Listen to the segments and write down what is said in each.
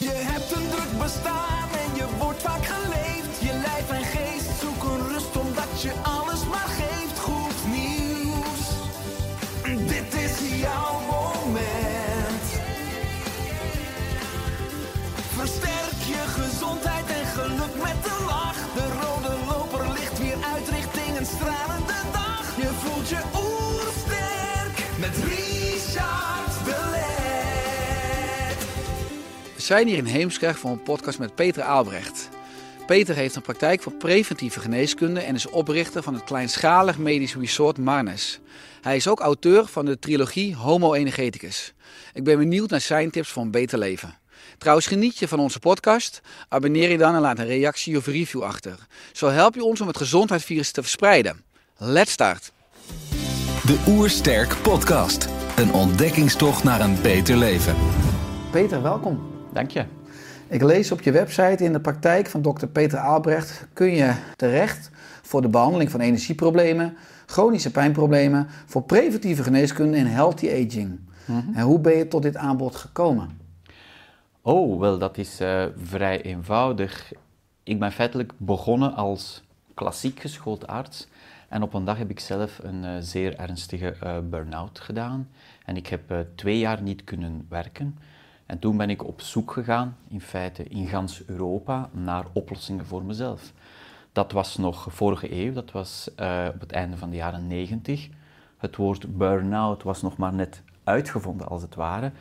Yeah. Zijn hier in Heemskerk voor een podcast met Peter Aalbrecht. Peter heeft een praktijk voor preventieve geneeskunde en is oprichter van het kleinschalig medisch resort Marnes. Hij is ook auteur van de trilogie Homo Energeticus. Ik ben benieuwd naar zijn tips voor een beter leven. Trouwens, geniet je van onze podcast? Abonneer je dan en laat een reactie of review achter. Zo help je ons om het gezondheidsvirus te verspreiden. Let's start! De Oersterk Podcast. Een ontdekkingstocht naar een beter leven. Peter, welkom. Dank je. Ik lees op je website in de praktijk van dokter Peter Aalbrecht kun je terecht voor de behandeling van energieproblemen, chronische pijnproblemen, voor preventieve geneeskunde en healthy aging. En hoe ben je tot dit aanbod gekomen? Oh, wel, dat is eh, vrij eenvoudig. Ik ben feitelijk begonnen als klassiek geschoold arts. En op een dag heb ik zelf een eh, zeer ernstige eh, burn-out gedaan. En ik heb twee jaar niet kunnen werken. En toen ben ik op zoek gegaan, in feite in gans Europa, naar oplossingen voor mezelf. Dat was nog vorige eeuw, dat was eh, op het einde van de jaren 90. Het woord burn-out was nog maar net uitgevonden, als het ware.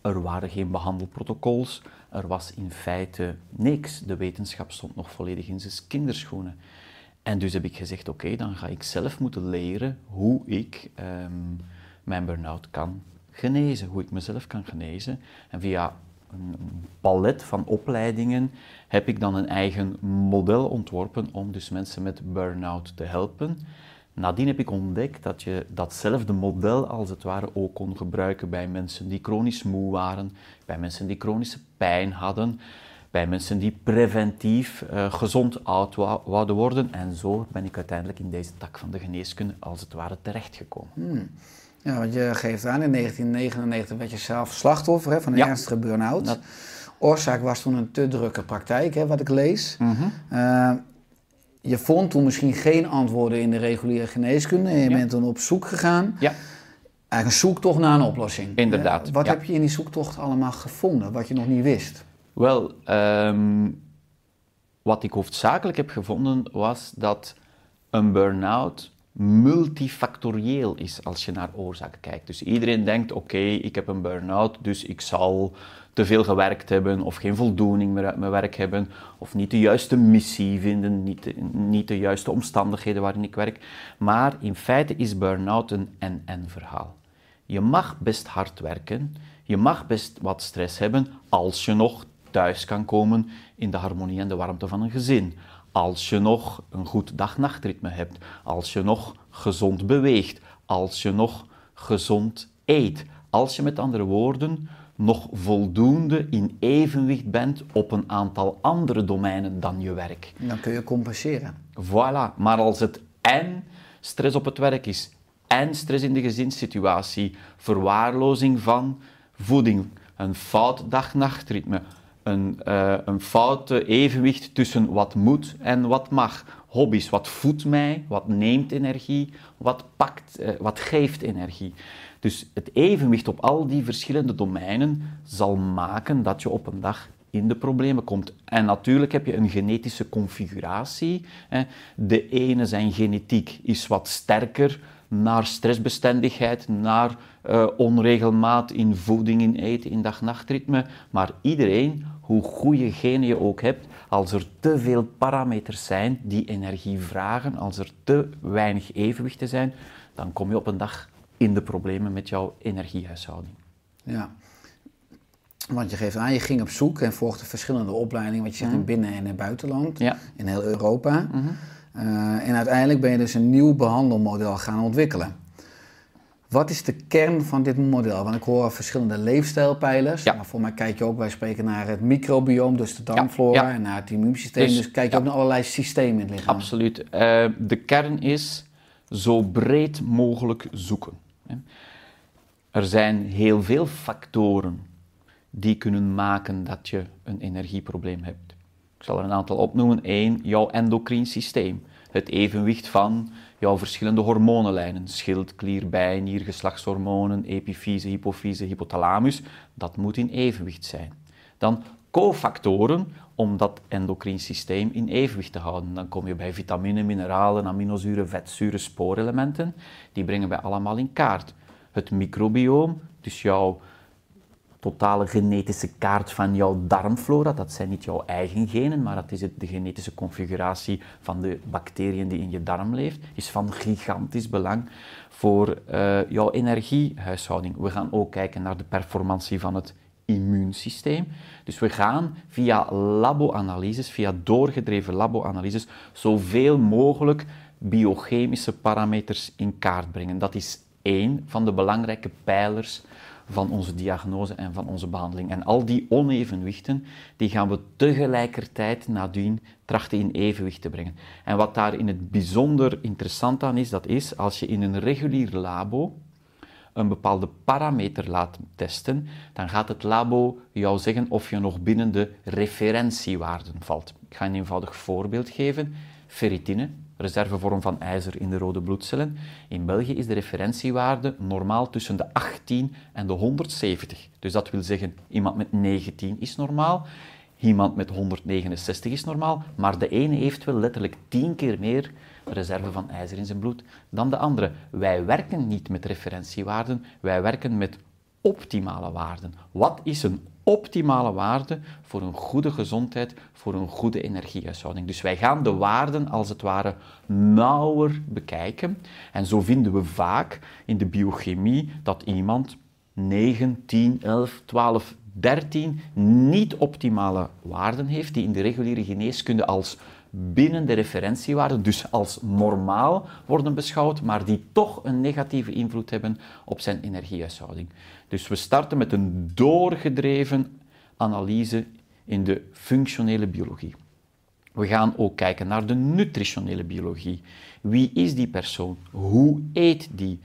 Er waren geen behandelprotocols, er was in feite niks. De wetenschap stond nog volledig in zijn kinderschoenen. En dus heb ik gezegd, oké, dan ga ik zelf moeten leren hoe ik ehm, mijn burn-out kan genezen, hoe ik mezelf kan genezen. En via een palet van opleidingen heb ik dan een eigen model ontworpen om dus mensen met burn-out te helpen. Nadien heb ik ontdekt dat je datzelfde model als het ware ook kon gebruiken bij mensen die chronisch moe waren, bij mensen die chronische pijn hadden, bij mensen die preventief eh, gezond oud wou- wouden worden. En zo ben ik uiteindelijk in deze tak van de geneeskunde als het ware terechtgekomen. Ja, want je geeft aan, in 1999 werd je zelf slachtoffer hè, van een Ja. ernstige burn-out. Dat- Oorzaak was toen een te drukke praktijk, hè, wat ik lees. Mhm. Eh, je vond toen misschien geen antwoorden in de reguliere geneeskunde en je Ja. bent toen op zoek gegaan. Ja, Eigenlijk een zoektocht naar een oplossing. Inderdaad, Eh, wat ja. heb je in die zoektocht allemaal gevonden, wat je nog niet wist? Wel, ehm, wat ik hoofdzakelijk heb gevonden was dat een burn-out multifactorieel is als je naar oorzaken kijkt. Dus iedereen denkt, oké, ik heb een burn-out, dus ik zal te veel gewerkt hebben of geen voldoening meer uit mijn werk hebben of niet de juiste missie vinden, niet de, niet de juiste omstandigheden waarin ik werk. Maar in feite is burn-out een en-en verhaal. Je mag best hard werken, je mag best wat stress hebben als je nog thuis kan komen in de harmonie en de warmte van een gezin. Als je nog een goed dag-nachtritme hebt, als je nog gezond beweegt, als je nog gezond eet. Als je met andere woorden nog voldoende in evenwicht bent op een aantal andere domeinen dan je werk. Dan kun je compenseren. Voilà, maar als het en stress op het werk is, en stress in de gezinssituatie, verwaarlozing van voeding, een fout dag-nachtritme, een, eh, een fout eh, evenwicht tussen wat moet en wat mag, hobby's, wat voedt mij, wat neemt energie, wat, pakt, eh, wat geeft energie. Dus het evenwicht op al die verschillende domeinen zal maken dat je op een dag in de problemen komt. En natuurlijk heb je een genetische configuratie. De ene zijn genetiek is wat sterker naar stressbestendigheid, naar eh, onregelmaat in voeding, in eten, in dag-nachtritme. Maar iedereen, hoe goede genen je ook hebt, als er te veel parameters zijn die energie vragen, als er te weinig evenwichten zijn, dan kom je op een dag in de problemen met jouw energiehuishouding. Ja. Want je geeft aan, je ging op zoek en volgde verschillende opleidingen, wat je zegt, in binnen- en in het buitenland, Ja. in heel Europa. Eh, en uiteindelijk ben je dus een nieuw behandelmodel gaan ontwikkelen. Wat is de kern van dit model? Want ik hoor verschillende leefstijlpijlers. Ja. Maar voor mij kijk je ook, wij spreken naar het microbioom, dus de darmflora ja. en naar het immuunsysteem. Dus, Dus, kijk je ook naar allerlei systemen in het lichaam. Absoluut. Eh, de kern is zo breed mogelijk zoeken. Er zijn heel veel factoren die kunnen maken dat je een energieprobleem hebt. Ik zal er een aantal opnoemen. Eén, jouw endocrine systeem. Het evenwicht van jouw verschillende hormonenlijnen. Schild, klier, bijnier, geslachtshormonen, epifyse, hypofyse, hypothalamus. Dat moet in evenwicht zijn. Dan cofactoren om dat endocrine systeem in evenwicht te houden. Dan kom je bij vitamine, mineralen, aminozuren, vetzuren, spoorelementen. Die brengen wij allemaal in kaart. Het microbioom, dus jouw totale genetische kaart van jouw darmflora. Dat zijn niet jouw eigen genen, maar dat is het, de genetische configuratie van de bacteriën die in je darm leeft. Is van gigantisch belang voor eh, jouw energiehuishouding. We gaan ook kijken naar de performantie van het immuunsysteem. Dus we gaan via labo-analyses, via doorgedreven labo-analyses, zoveel mogelijk biochemische parameters in kaart brengen. Dat is één van de belangrijke pijlers van onze diagnose en van onze behandeling. En al die onevenwichten, die gaan we tegelijkertijd nadien trachten in evenwicht te brengen. En wat daar in het bijzonder interessant aan is, dat is als je in een regulier labo een bepaalde parameter laat testen, dan gaat het labo jou zeggen of je nog binnen de referentiewaarden valt. Ik ga een eenvoudig voorbeeld geven. Ferritine, reservevorm van ijzer in de rode bloedcellen. In België is de referentiewaarde normaal tussen de 18 en de 170. Dus dat wil zeggen, iemand met 19 is normaal, iemand met 169 is normaal, maar de ene heeft wel letterlijk 10 keer meer reserve van ijzer in zijn bloed dan de andere. Wij werken niet met referentiewaarden, wij werken met optimale waarden. Wat is een optimale waarde voor een goede gezondheid, voor een goede energiehuishouding? Dus wij gaan de waarden als het ware nauwer bekijken. En zo vinden we vaak in de biochemie dat iemand 9, 10, 11, 12, 13 niet optimale waarden heeft, die in de reguliere geneeskunde als binnen de referentiewaarden, dus als normaal worden beschouwd, maar die toch een negatieve invloed hebben op zijn energiehuishouding. Dus we starten met een doorgedreven analyse in de functionele biologie. We gaan ook kijken naar de nutritionele biologie. Wie is die persoon? Hoe eet die?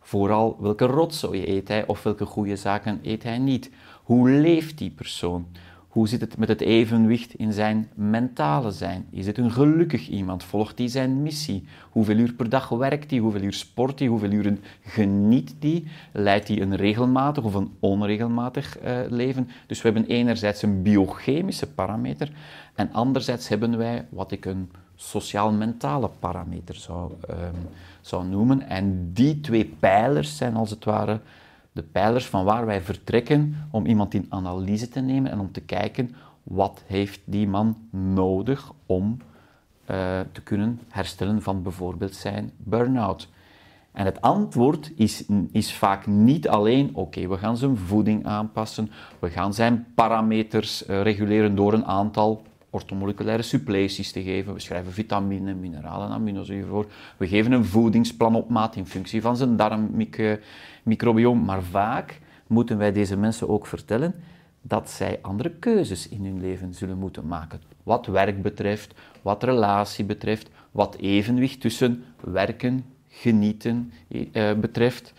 Vooral welke rotzooi eet hij of welke goede zaken eet hij niet? Hoe leeft die persoon? Hoe zit het met het evenwicht in zijn mentale zijn? Is het een gelukkig iemand? Volgt hij zijn missie? Hoeveel uur per dag werkt hij? Hoeveel uur sport hij? Hoeveel uren geniet hij? Leidt hij een regelmatig of een onregelmatig eh, leven? Dus we hebben enerzijds een biochemische parameter en anderzijds hebben wij wat ik een sociaal-mentale parameter zou, ehm, zou noemen. En die twee pijlers zijn als het ware de pijlers van waar wij vertrekken om iemand in analyse te nemen en om te kijken wat heeft die man nodig om eh, te kunnen herstellen van bijvoorbeeld zijn burn-out. En het antwoord is, is vaak niet alleen, oké, we gaan zijn voeding aanpassen, we gaan zijn parameters eh, reguleren door een aantal ortomoleculaire suppleties te geven. We schrijven vitamine, mineralen en aminozuren voor. We geven een voedingsplan op maat in functie van zijn darmmicrobioom. Maar vaak moeten wij deze mensen ook vertellen dat zij andere keuzes in hun leven zullen moeten maken. Wat werk betreft, wat relatie betreft, wat evenwicht tussen werken, genieten eh, betreft,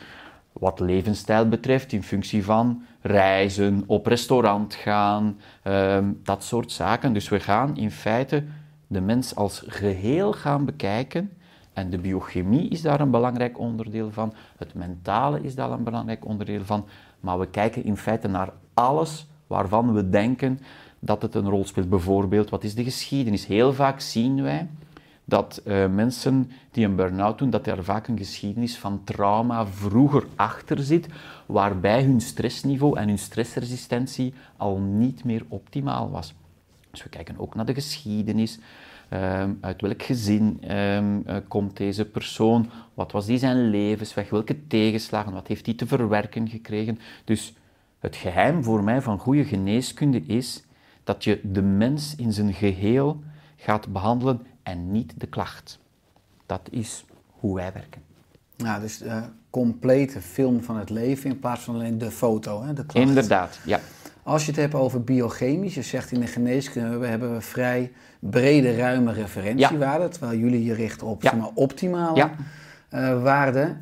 wat levensstijl betreft in functie van reizen, op restaurant gaan, ehm, dat soort zaken. Dus we gaan in feite de mens als geheel gaan bekijken en de biochemie is daar een belangrijk onderdeel van, het mentale is daar een belangrijk onderdeel van, maar we kijken in feite naar alles waarvan we denken dat het een rol speelt. Bijvoorbeeld, wat is de geschiedenis? Heel vaak zien wij dat uh, mensen die een burn-out doen, dat er vaak een geschiedenis van trauma vroeger achter zit, waarbij hun stressniveau en hun stressresistentie al niet meer optimaal was. Dus we kijken ook naar de geschiedenis. Um, uit welk gezin um, uh, komt deze persoon? Wat was die zijn levensweg? Welke tegenslagen? Wat heeft hij te verwerken gekregen? Dus Het geheim voor mij van goede geneeskunde is dat je de mens in zijn geheel gaat behandelen en niet de klacht. Dat is hoe wij werken. Ja, dus de complete film van het leven in plaats van alleen de foto, hè, de klacht. Inderdaad, ja. Als je het hebt over biochemisch, je zegt in de geneeskunde we hebben we vrij brede, ruime referentiewaarden, terwijl jullie je richten op Ja. zeg maar, optimale Ja. eh, waarden.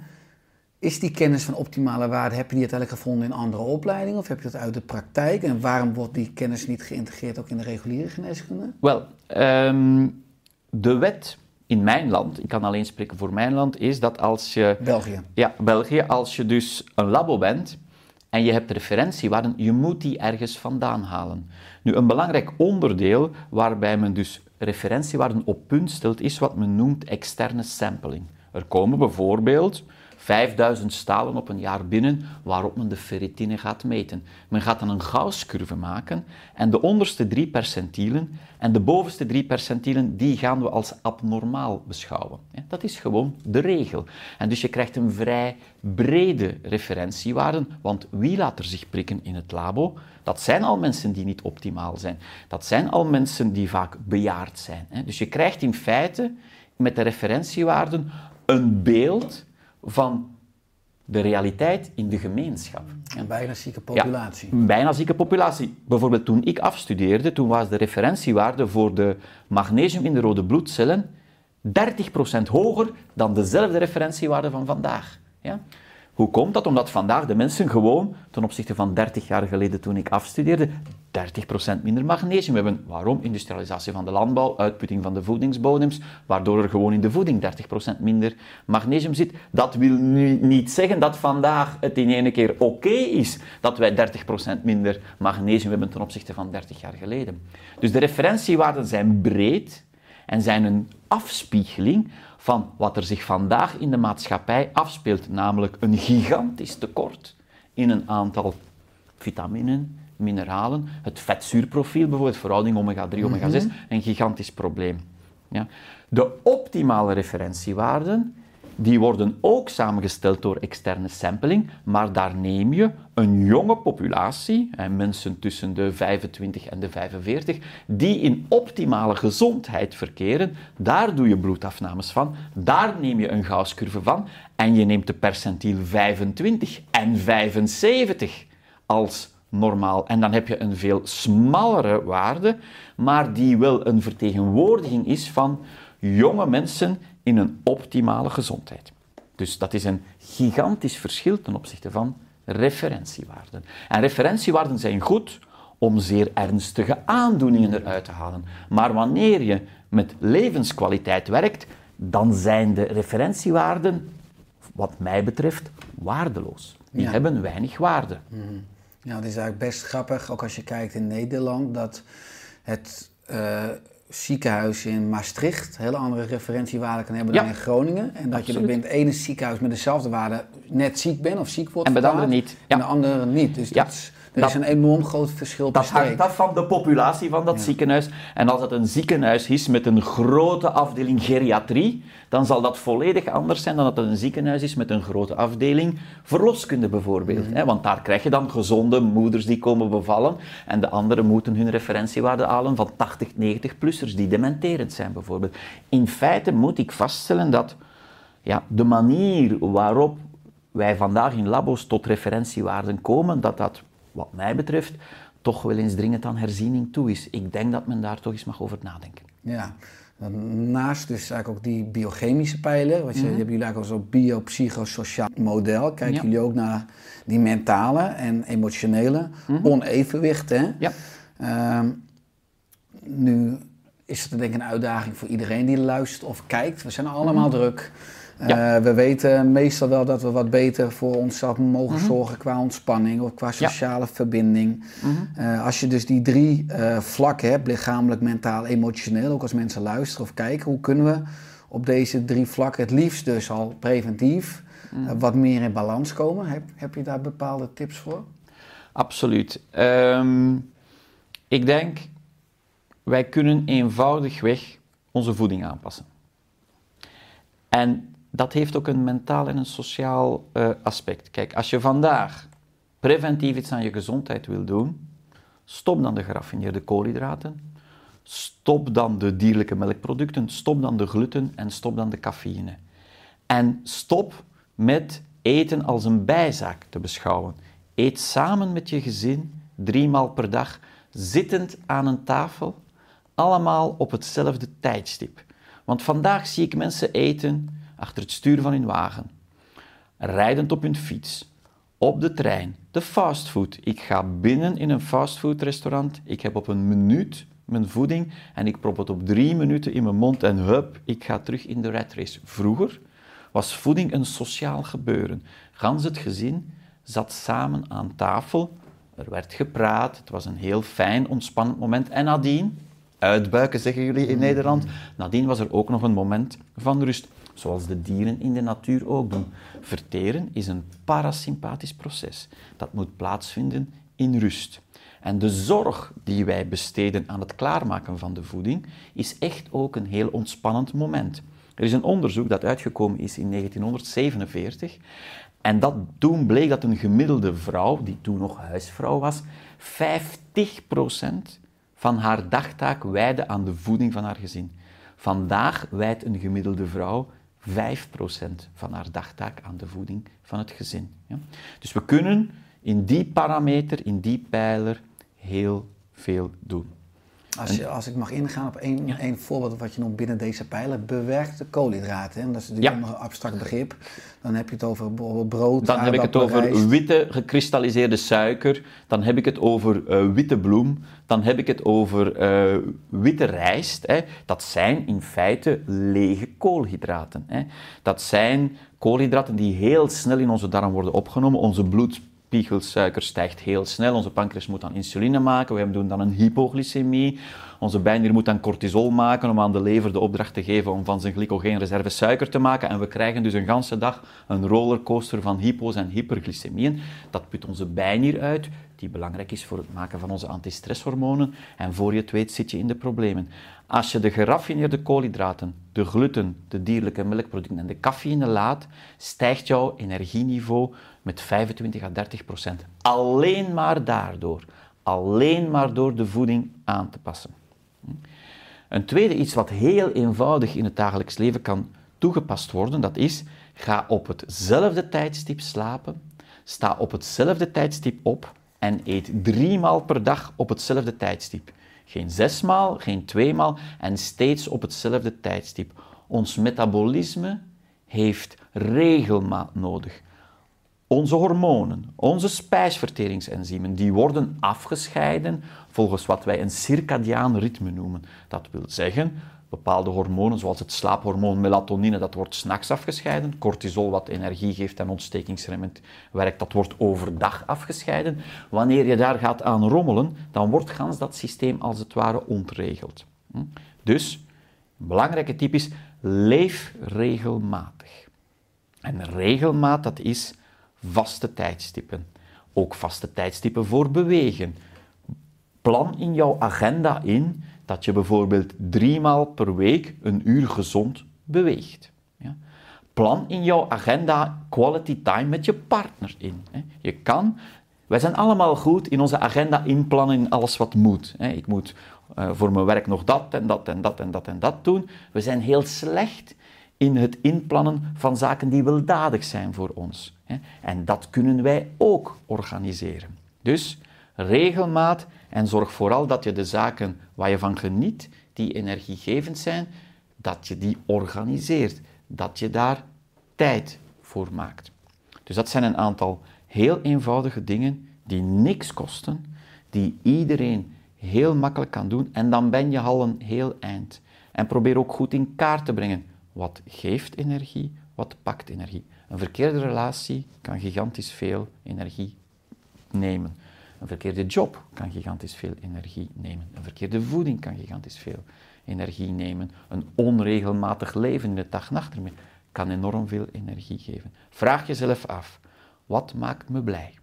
Is die kennis van optimale waarden, heb je die uiteindelijk gevonden in andere opleidingen of heb je dat uit de praktijk? En waarom wordt die kennis niet geïntegreerd ook in de reguliere geneeskunde? Wel, ehm, de wet in mijn land, ik kan alleen spreken voor mijn land, is dat als je België. Ja, België. Als je dus een labo bent en je hebt referentiewaarden, je moet die ergens vandaan halen. Nu, een belangrijk onderdeel waarbij men dus referentiewaarden op punt stelt, is wat men noemt externe sampling. Er komen bijvoorbeeld 5000 stalen op een jaar binnen waarop men de ferritine gaat meten. Men gaat dan een Gauss-curve maken en de onderste drie percentielen en de bovenste drie percentielen die gaan we als abnormaal beschouwen. Dat is gewoon de regel. En dus je krijgt een vrij brede referentiewaarden, want wie laat er zich prikken in het labo? Dat zijn al mensen die niet optimaal zijn. Dat zijn al mensen die vaak bejaard zijn. Dus je krijgt in feite met de referentiewaarden een beeld van de realiteit in de gemeenschap. Een bijna zieke populatie. Ja, een bijna zieke populatie. Bijvoorbeeld toen ik afstudeerde, toen was de referentiewaarde voor de magnesium in de rode bloedcellen 30% hoger dan dezelfde referentiewaarde van vandaag. Ja? Hoe komt dat? Omdat vandaag de mensen gewoon, ten opzichte van 30 jaar geleden toen ik afstudeerde, 30% minder magnesium hebben. Waarom? Industrialisatie van de landbouw, uitputting van de voedingsbodems, waardoor er gewoon in de voeding 30% minder magnesium zit. Dat wil nu niet zeggen dat vandaag het in ene keer oké is dat wij 30% minder magnesium hebben ten opzichte van 30 jaar geleden. Dus de referentiewaarden zijn breed en zijn een afspiegeling van wat er zich vandaag in de maatschappij afspeelt, namelijk een gigantisch tekort in een aantal vitaminen, mineralen, het vetzuurprofiel bijvoorbeeld, verhouding omega-3, omega-6, een gigantisch probleem. Ja. De optimale referentiewaarden, die worden ook samengesteld door externe sampling, maar daar neem je een jonge populatie, mensen tussen de 25 en de 45, die in optimale gezondheid verkeren. Daar doe je bloedafnames van, daar neem je een Gauss-curve van en je neemt de percentiel 25 en 75 als normaal. En dan heb je een veel smallere waarde, maar die wel een vertegenwoordiging is van jonge mensen in een optimale gezondheid. Dus dat is een gigantisch verschil ten opzichte van referentiewaarden. En referentiewaarden zijn goed om zeer ernstige aandoeningen eruit te halen. Maar wanneer je met levenskwaliteit werkt, dan zijn de referentiewaarden, wat mij betreft, waardeloos. Die Ja. hebben weinig waarde. Ja, het is eigenlijk best grappig, ook als je kijkt in Nederland, dat het eh, ziekenhuis in Maastricht hele andere referentiewaarden kan hebben dan in Groningen. En dat je Absoluut. bij het ene ziekenhuis met dezelfde waarde net ziek bent of ziek wordt En bij de andere niet. En Ja. de andere niet. Dus Ja. dat is, er Dat- is een enorm groot verschil per Dat hangt af van de populatie van dat ziekenhuis. En als het een ziekenhuis is met een grote afdeling geriatrie, dan zal dat volledig anders zijn dan dat het een ziekenhuis is met een grote afdeling verloskunde bijvoorbeeld. hè. Want daar krijg je dan gezonde moeders die komen bevallen en de anderen moeten hun referentiewaarde halen van 80, 90-plussers die dementerend zijn bijvoorbeeld. In feite moet ik vaststellen dat ja, de manier waarop wij vandaag in labo's tot referentiewaarden komen, dat dat, wat mij betreft, toch wel eens dringend aan herziening toe is. Ik denk dat men daar toch eens mag over nadenken. Ja. Naast dus eigenlijk ook die biochemische pijler, wat je, Mhm. hebben jullie eigenlijk zo'n biopsychosociaal model, kijken Ja. jullie ook naar die mentale en emotionele onevenwicht. Hè? Mhm. Ja. Ehm, nu is het denk ik een uitdaging voor iedereen die luistert of kijkt. We zijn allemaal druk. Mhm. Ja. Eh, we weten meestal wel dat we wat beter voor onszelf mogen Mhm. zorgen qua ontspanning of qua sociale verbinding. Eh, als je dus die drie eh, vlakken hebt, lichamelijk, mentaal, emotioneel, ook als mensen luisteren of kijken, hoe kunnen we op deze drie vlakken het liefst dus al preventief Mhm. wat meer in balans komen? Heb, heb je daar bepaalde tips voor? Absoluut. Ehm, ik denk, wij kunnen eenvoudigweg onze voeding aanpassen. En dat heeft ook een mentaal en een sociaal eh, aspect. Kijk, als je vandaag preventief iets aan je gezondheid wil doen, stop dan de geraffineerde koolhydraten, stop dan de dierlijke melkproducten, stop dan de gluten en stop dan de cafeïne. En stop met eten als een bijzaak te beschouwen. Eet samen met je gezin, drie maal per dag, zittend aan een tafel, allemaal op hetzelfde tijdstip. Want vandaag zie ik mensen eten achter het stuur van hun wagen, rijdend op hun fiets, op de trein, de fastfood. Ik ga binnen in een fastfoodrestaurant, ik heb op een minuut mijn voeding en ik prop het op drie minuten in mijn mond en hup, ik ga terug in de rat race. Vroeger was voeding een sociaal gebeuren. Gans het gezin zat samen aan tafel, er werd gepraat, het was een heel fijn, ontspannend moment. En nadien, uitbuiken zeggen jullie in Nederland, nadien was er ook nog een moment van rust zoals de dieren in de natuur ook doen. Verteren is een parasympathisch proces. Dat moet plaatsvinden in rust. En de zorg die wij besteden aan het klaarmaken van de voeding is echt ook een heel ontspannend moment. Er is een onderzoek dat uitgekomen is in 1947 en dat toen bleek dat een gemiddelde vrouw, die toen nog huisvrouw was, 50% van haar dagtaak wijde aan de voeding van haar gezin. Vandaag wijdt een gemiddelde vrouw 5% van haar dagtaak aan de voeding van het gezin. Ja? Dus we kunnen in die parameter, in die pijler, heel veel doen. Als, je, als ik mag ingaan op één, één voorbeeld wat je noemt binnen deze pijler, bewerkte koolhydraten. Hè? Dat is natuurlijk Ja. een abstract begrip. Dan heb je het over brood, Dan heb ik het over rijst. witte gekristalliseerde suiker, dan heb ik het over eh, witte bloem, dan heb ik het over eh, witte rijst. Hè. Dat zijn in feite lege koolhydraten. Hè. Dat zijn koolhydraten die heel snel in onze darm worden opgenomen. Onze bloedspiegelsuiker stijgt heel snel, onze pancreas moet dan insuline maken, we doen dan een hypoglycemie. Onze bijnier moet dan cortisol maken om aan de lever de opdracht te geven om van zijn glycogeenreserve suiker te maken. En we krijgen dus een ganse dag een rollercoaster van hypo's en hyperglycemieën. Dat put onze bijnier uit, die belangrijk is voor het maken van onze antistresshormonen. En voor je het weet zit je in de problemen. Als je de geraffineerde koolhydraten, de gluten, de dierlijke melkproducten en de cafeïne laat, stijgt jouw energieniveau met 25 à 30 procent. Alleen maar daardoor. Alleen maar door de voeding aan te passen. Een tweede iets wat heel eenvoudig in het dagelijks leven kan toegepast worden, dat is ga op hetzelfde tijdstip slapen, sta op hetzelfde tijdstip op en eet drie maal per dag op hetzelfde tijdstip. Geen zesmaal, geen tweemaal en steeds op hetzelfde tijdstip. Ons metabolisme heeft regelmaat nodig. Onze hormonen, onze spijsverteringsenzymen, die worden afgescheiden volgens wat wij een circadiaan ritme noemen. Dat wil zeggen, bepaalde hormonen, zoals het slaaphormoon melatonine, dat wordt s'nachts afgescheiden. Cortisol, wat energie geeft en ontstekingsremmend werkt, dat wordt overdag afgescheiden. Wanneer je daar gaat aan rommelen, dan wordt gans dat systeem als het ware ontregeld. Hm? Dus, een belangrijke tip is, leef regelmatig. En regelmaat, dat is vaste tijdstippen. Ook vaste tijdstippen voor bewegen. Plan in jouw agenda in dat je bijvoorbeeld drie maal per week een uur gezond beweegt. Ja? Plan in jouw agenda quality time met je partner in. Je kan, wij zijn allemaal goed in onze agenda inplannen in alles wat moet. Ik moet eh, voor mijn werk nog dat en dat en dat en dat en dat doen. We zijn heel slecht in het inplannen van zaken die weldadig zijn voor ons. En dat kunnen wij ook organiseren. Dus regelmaat en zorg vooral dat je de zaken waar je van geniet, die energiegevend zijn, dat je die organiseert. Dat je daar tijd voor maakt. Dus dat zijn een aantal heel eenvoudige dingen die niks kosten, die iedereen heel makkelijk kan doen en dan ben je al een heel eind. En probeer ook goed in kaart te brengen wat geeft energie, wat pakt energie. Een verkeerde relatie kan gigantisch veel energie nemen. Een verkeerde job kan gigantisch veel energie nemen. Een verkeerde voeding kan gigantisch veel energie nemen. Een onregelmatig leven in het dag-nachtritme kan enorm veel energie geven. Vraag jezelf af, wat maakt me blij?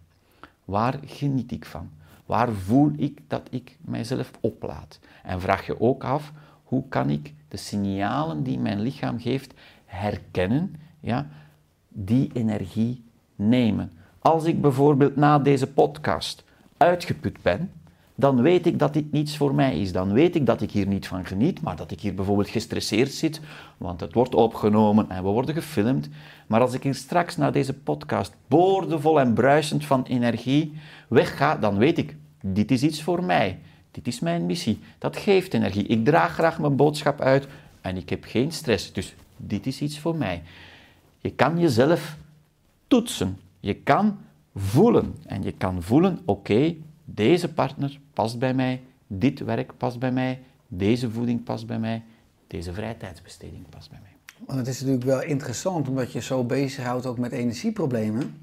Waar geniet ik van? Waar voel ik dat ik mijzelf oplaad? En vraag je ook af, hoe kan ik de signalen die mijn lichaam geeft herkennen, ja, die energie nemen? Als ik bijvoorbeeld na deze podcast uitgeput ben, dan weet ik dat dit niets voor mij is. Dan weet ik dat ik hier niet van geniet, maar dat ik hier bijvoorbeeld gestresseerd zit, want het wordt opgenomen en we worden gefilmd. Maar als ik hier straks na deze podcast boordevol en bruisend van energie wegga, dan weet ik, dit is iets voor mij. Dit is mijn missie. Dat geeft energie. Ik draag graag mijn boodschap uit en ik heb geen stress. Dus dit is iets voor mij. Je kan jezelf toetsen. Je kan voelen. En je kan voelen, oké, deze partner past bij mij, dit werk past bij mij, deze voeding past bij mij, deze vrije tijdsbesteding past bij mij. Want het is natuurlijk wel interessant omdat je zo bezighoudt ook met energieproblemen.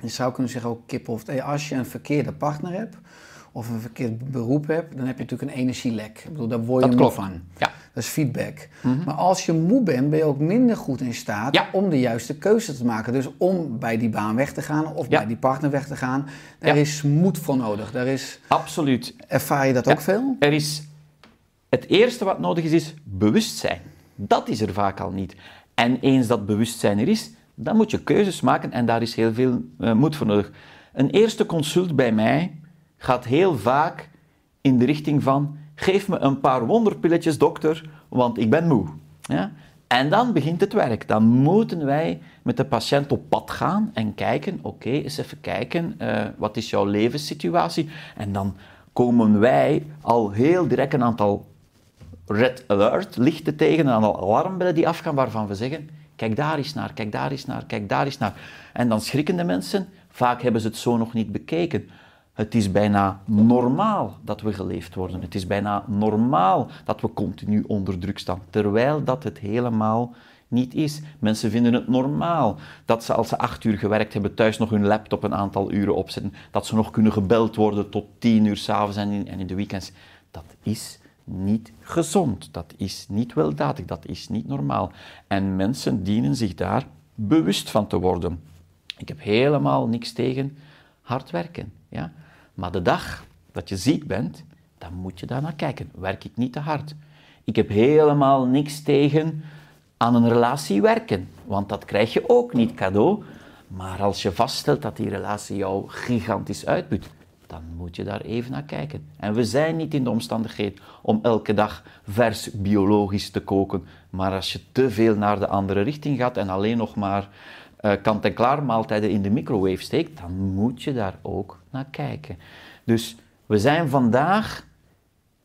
Je zou kunnen zeggen ook kip of thee, als je een verkeerde partner hebt of een verkeerd beroep hebt, dan heb je natuurlijk een energielek. Ik bedoel, daar word je Dat moe klopt. van. Ja. Dat is feedback. Maar als je moe bent, ben je ook minder goed in staat Ja. om de juiste keuze te maken. Dus om bij die baan weg te gaan of Ja. bij die partner weg te gaan, daar is moed voor nodig. Daar is, Absoluut. ervaar je dat ook veel? Er is, het eerste wat nodig is, is bewustzijn. Dat is er vaak al niet. En eens dat bewustzijn er is, dan moet je keuzes maken en daar is heel veel eh, moed voor nodig. Een eerste consult bij mij gaat heel vaak in de richting van, geef me een paar wonderpilletjes dokter, want ik ben moe. Ja? En dan begint het werk. Dan moeten wij met de patiënt op pad gaan en kijken, oké, eens even kijken, eh, wat is jouw levenssituatie? En dan komen wij al heel direct een aantal red alert lichten tegen, een aantal alarmbellen die afgaan waarvan we zeggen, kijk daar eens naar, kijk daar eens naar, kijk daar eens naar. En dan schrikken de mensen, vaak hebben ze het zo nog niet bekeken. Het is bijna normaal dat we geleefd worden. Het is bijna normaal dat we continu onder druk staan, terwijl dat het helemaal niet is. Mensen vinden het normaal dat ze als ze acht uur gewerkt hebben thuis nog hun laptop een aantal uren opzetten, dat ze nog kunnen gebeld worden tot tien uur s'avonds en en in de weekends. Dat is niet gezond, dat is niet weldadig, dat is niet normaal. En mensen dienen zich daar bewust van te worden. Ik heb helemaal niks tegen hard werken. Ja? Maar de dag dat je ziek bent, dan moet je daar naar kijken. Werk ik niet te hard? Ik heb helemaal niks tegen aan een relatie werken, want dat krijg je ook niet cadeau. Maar als je vaststelt dat die relatie jou gigantisch uitput, dan moet je daar even naar kijken. En we zijn niet in de omstandigheid om elke dag vers biologisch te koken. Maar als je te veel naar de andere richting gaat en alleen nog maar eh, kant-en-klaar maaltijden in de microwave steekt, dan moet je daar ook naar kijken. Dus we zijn vandaag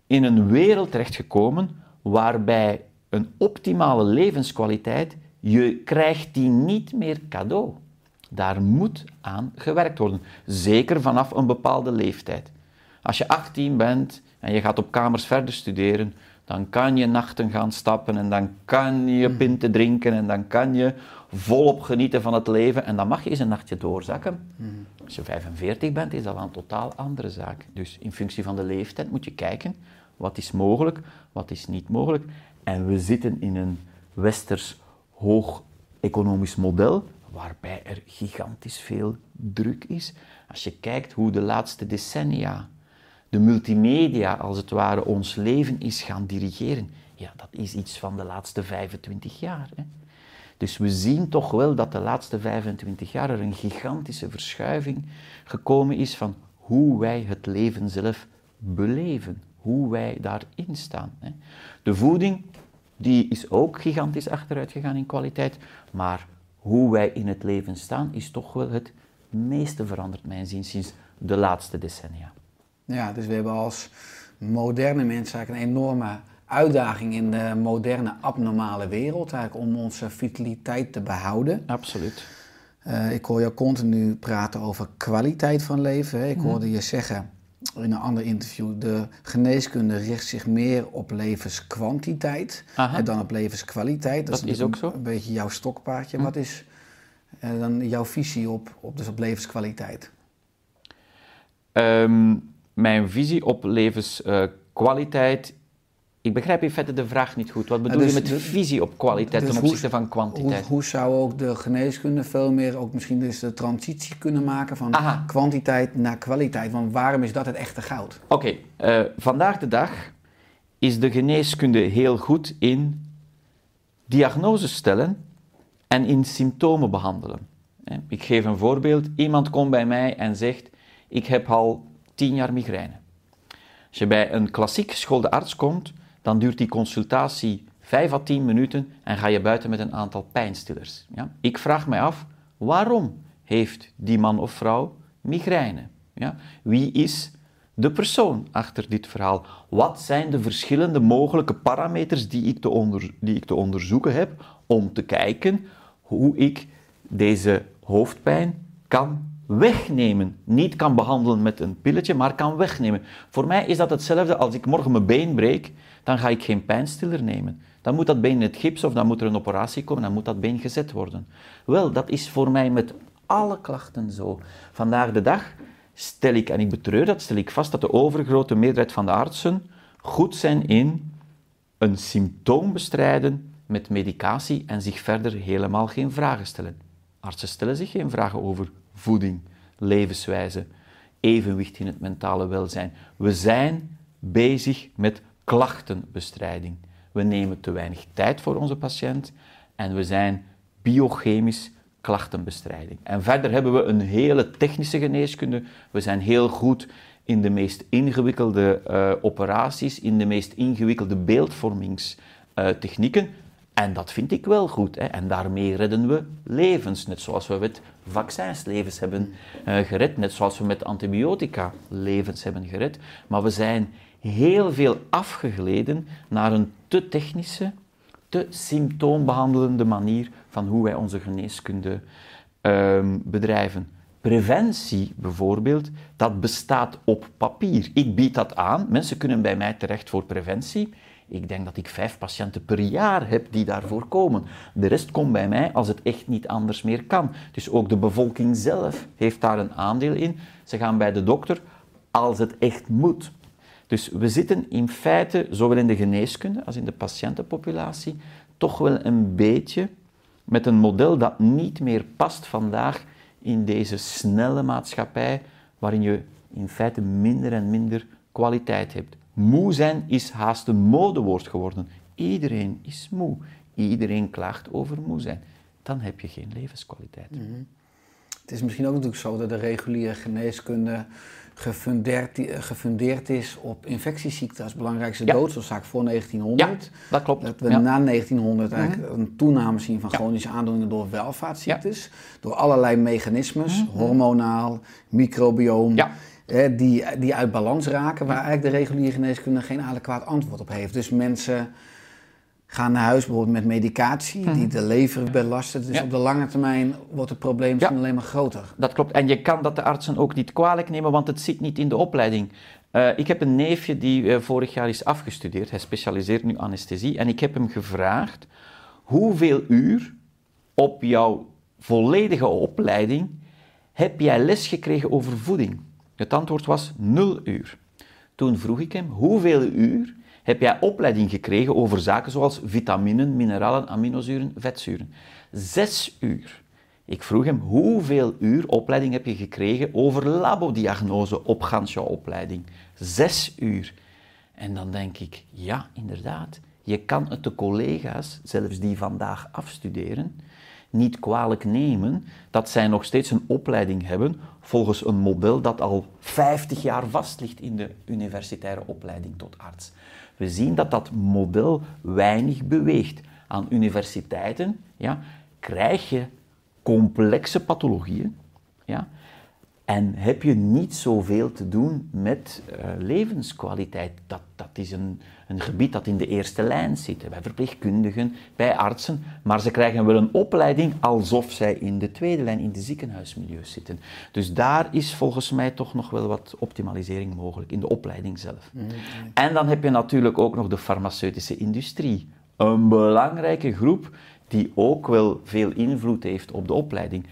in een wereld terechtgekomen waarbij een optimale levenskwaliteit, je krijgt die niet meer cadeau. Daar moet aan gewerkt worden, zeker vanaf een bepaalde leeftijd. Als je 18 bent en je gaat op kamers verder studeren, dan kan je nachten gaan stappen en dan kan je pinten drinken en dan kan je volop genieten van het leven en dan mag je eens een nachtje doorzakken. Als je 45 bent, is dat een totaal andere zaak. Dus in functie van de leeftijd moet je kijken wat is mogelijk, wat is niet mogelijk. En we zitten in een westers hoog economisch model waarbij er gigantisch veel druk is. Als je kijkt hoe de laatste decennia de multimedia als het ware ons leven is gaan dirigeren, ja, dat is iets van de laatste 25 jaar. Hè. Dus we zien toch wel dat de laatste 25 jaar er een gigantische verschuiving gekomen is van hoe wij het leven zelf beleven, hoe wij daarin staan. De voeding die is ook gigantisch achteruit gegaan in kwaliteit, maar hoe wij in het leven staan is toch wel het meeste veranderd, mijn zin, sinds de laatste decennia. Ja, dus we hebben als moderne mensen eigenlijk een enorme uitdaging in de moderne abnormale wereld, eigenlijk om onze vitaliteit te behouden. Absoluut. Eh, ik hoor jou continu praten over kwaliteit van leven. Hè. Ik Mhm. hoorde je zeggen in een ander interview, de geneeskunde richt zich meer op levenskwantiteit eh, dan op levenskwaliteit. Dat is natuurlijk ook zo. Mhm. Een beetje jouw stokpaardje. Wat is eh, dan jouw visie op, op, dus op levenskwaliteit? Ehm, mijn visie op levenskwaliteit. Ik begrijp in feite de vraag niet goed. Wat bedoel dus je met de- visie op kwaliteit dus ten hoe- opzichte van kwantiteit? hoe zou ook de geneeskunde veel meer ook misschien dus de transitie kunnen maken van Aha. kwantiteit naar kwaliteit? Want waarom is dat het echte goud? Oké, eh, vandaag de dag is de geneeskunde heel goed in diagnoses stellen en in symptomen behandelen. hè. Ik geef een voorbeeld. Iemand komt bij mij en zegt, ik heb al tien jaar migraine. Als je bij een klassiek geschoolde arts komt, dan duurt die consultatie 5 à 10 minuten en ga je buiten met een aantal pijnstillers. Ja? Ik vraag mij af, waarom heeft die man of vrouw migraine? Ja? Wie is de persoon achter dit verhaal? Wat zijn de verschillende mogelijke parameters die ik te, onder, die ik te onderzoeken heb om te kijken hoe ik deze hoofdpijn kan wegnemen. Niet kan behandelen met een pilletje, maar kan wegnemen. Voor mij is dat hetzelfde als ik morgen mijn been breek, dan ga ik geen pijnstiller nemen. Dan moet dat been in het gips of dan moet er een operatie komen, dan moet dat been gezet worden. Wel, dat is voor mij met alle klachten zo. Vandaag de dag stel ik, en ik betreur dat, stel ik vast dat de overgrote meerderheid van de artsen goed zijn in een symptoom bestrijden met medicatie en zich verder helemaal geen vragen stellen. Artsen stellen zich geen vragen over voeding, levenswijze, evenwicht in het mentale welzijn. We zijn bezig met klachtenbestrijding. We nemen te weinig tijd voor onze patiënt en we zijn biochemisch klachtenbestrijding. En verder hebben we een hele technische geneeskunde. We zijn heel goed in de meest ingewikkelde uh, operaties, in de meest ingewikkelde beeldvormingstechnieken. En dat vind ik wel goed. Hè. En daarmee redden we levens. Net zoals we met vaccins levens hebben uh, gered. Net zoals we met antibiotica levens hebben gered. Maar we zijn heel veel afgegleden naar een te technische, te symptoombehandelende manier van hoe wij onze geneeskunde um, bedrijven. Preventie bijvoorbeeld, dat bestaat op papier. Ik bied dat aan. Mensen kunnen bij mij terecht voor preventie. Ik denk dat ik vijf patiënten per jaar heb die daarvoor komen. De rest komt bij mij als het echt niet anders meer kan. Dus ook de bevolking zelf heeft daar een aandeel in. Ze gaan bij de dokter als het echt moet. Dus we zitten in feite, zowel in de geneeskunde als in de patiëntenpopulatie, toch wel een beetje met een model dat niet meer past vandaag in deze snelle maatschappij, waarin je in feite minder en minder kwaliteit hebt. Moe zijn is haast een modewoord geworden. Iedereen is moe. Iedereen klaagt over moe zijn. Dan heb je geen levenskwaliteit. Mhm. Het is misschien ook natuurlijk zo dat de reguliere geneeskunde gefundeerd, gefundeerd is op infectieziekten als belangrijkste ja. doodsoorzaak voor 1900. Ja, dat klopt. Dat we na 1900 eigenlijk mhm. een toename zien van chronische aandoeningen door welvaartsziektes. Door allerlei mechanismes, mhm. hormonaal, microbioom. Die, die uit balans raken, waar eigenlijk de reguliere geneeskunde geen adequaat antwoord op heeft. Dus mensen gaan naar huis bijvoorbeeld met medicatie die mhm. de lever belasten. Dus op de lange termijn wordt het probleem alleen maar groter. Dat klopt. En je kan dat de artsen ook niet kwalijk nemen, want het zit niet in de opleiding. Uh, ik heb een neefje die uh, vorig jaar is afgestudeerd. Hij specialiseert nu anesthesie. En ik heb hem gevraagd, hoeveel uur op jouw volledige opleiding heb jij les gekregen over voeding? Het antwoord was nul uur. Toen vroeg ik hem, hoeveel uur heb jij opleiding gekregen over zaken zoals vitaminen, mineralen, aminozuren, vetzuren. Zes uur. Ik vroeg hem, hoeveel uur opleiding heb je gekregen over labodiagnose op gans opleiding? Zes uur. En dan denk ik, ja, inderdaad. Je kan het de collega's, zelfs die vandaag afstuderen, niet kwalijk nemen dat zij nog steeds een opleiding hebben volgens een model dat al 50 jaar vast ligt in de universitaire opleiding tot arts. We zien dat dat model weinig beweegt. Aan universiteiten ja, krijg je complexe pathologieën ja, en heb je niet zoveel te doen met uh, levenskwaliteit. Dat, dat is een, een gebied dat in de eerste lijn zit. Bij verpleegkundigen, bij artsen. Maar ze krijgen wel een opleiding alsof zij in de tweede lijn in de ziekenhuismilieu zitten. Dus daar is volgens mij toch nog wel wat optimalisering mogelijk in de opleiding zelf. Mm, en dan heb je natuurlijk ook nog de farmaceutische industrie. Een belangrijke groep die ook wel veel invloed heeft op de opleiding.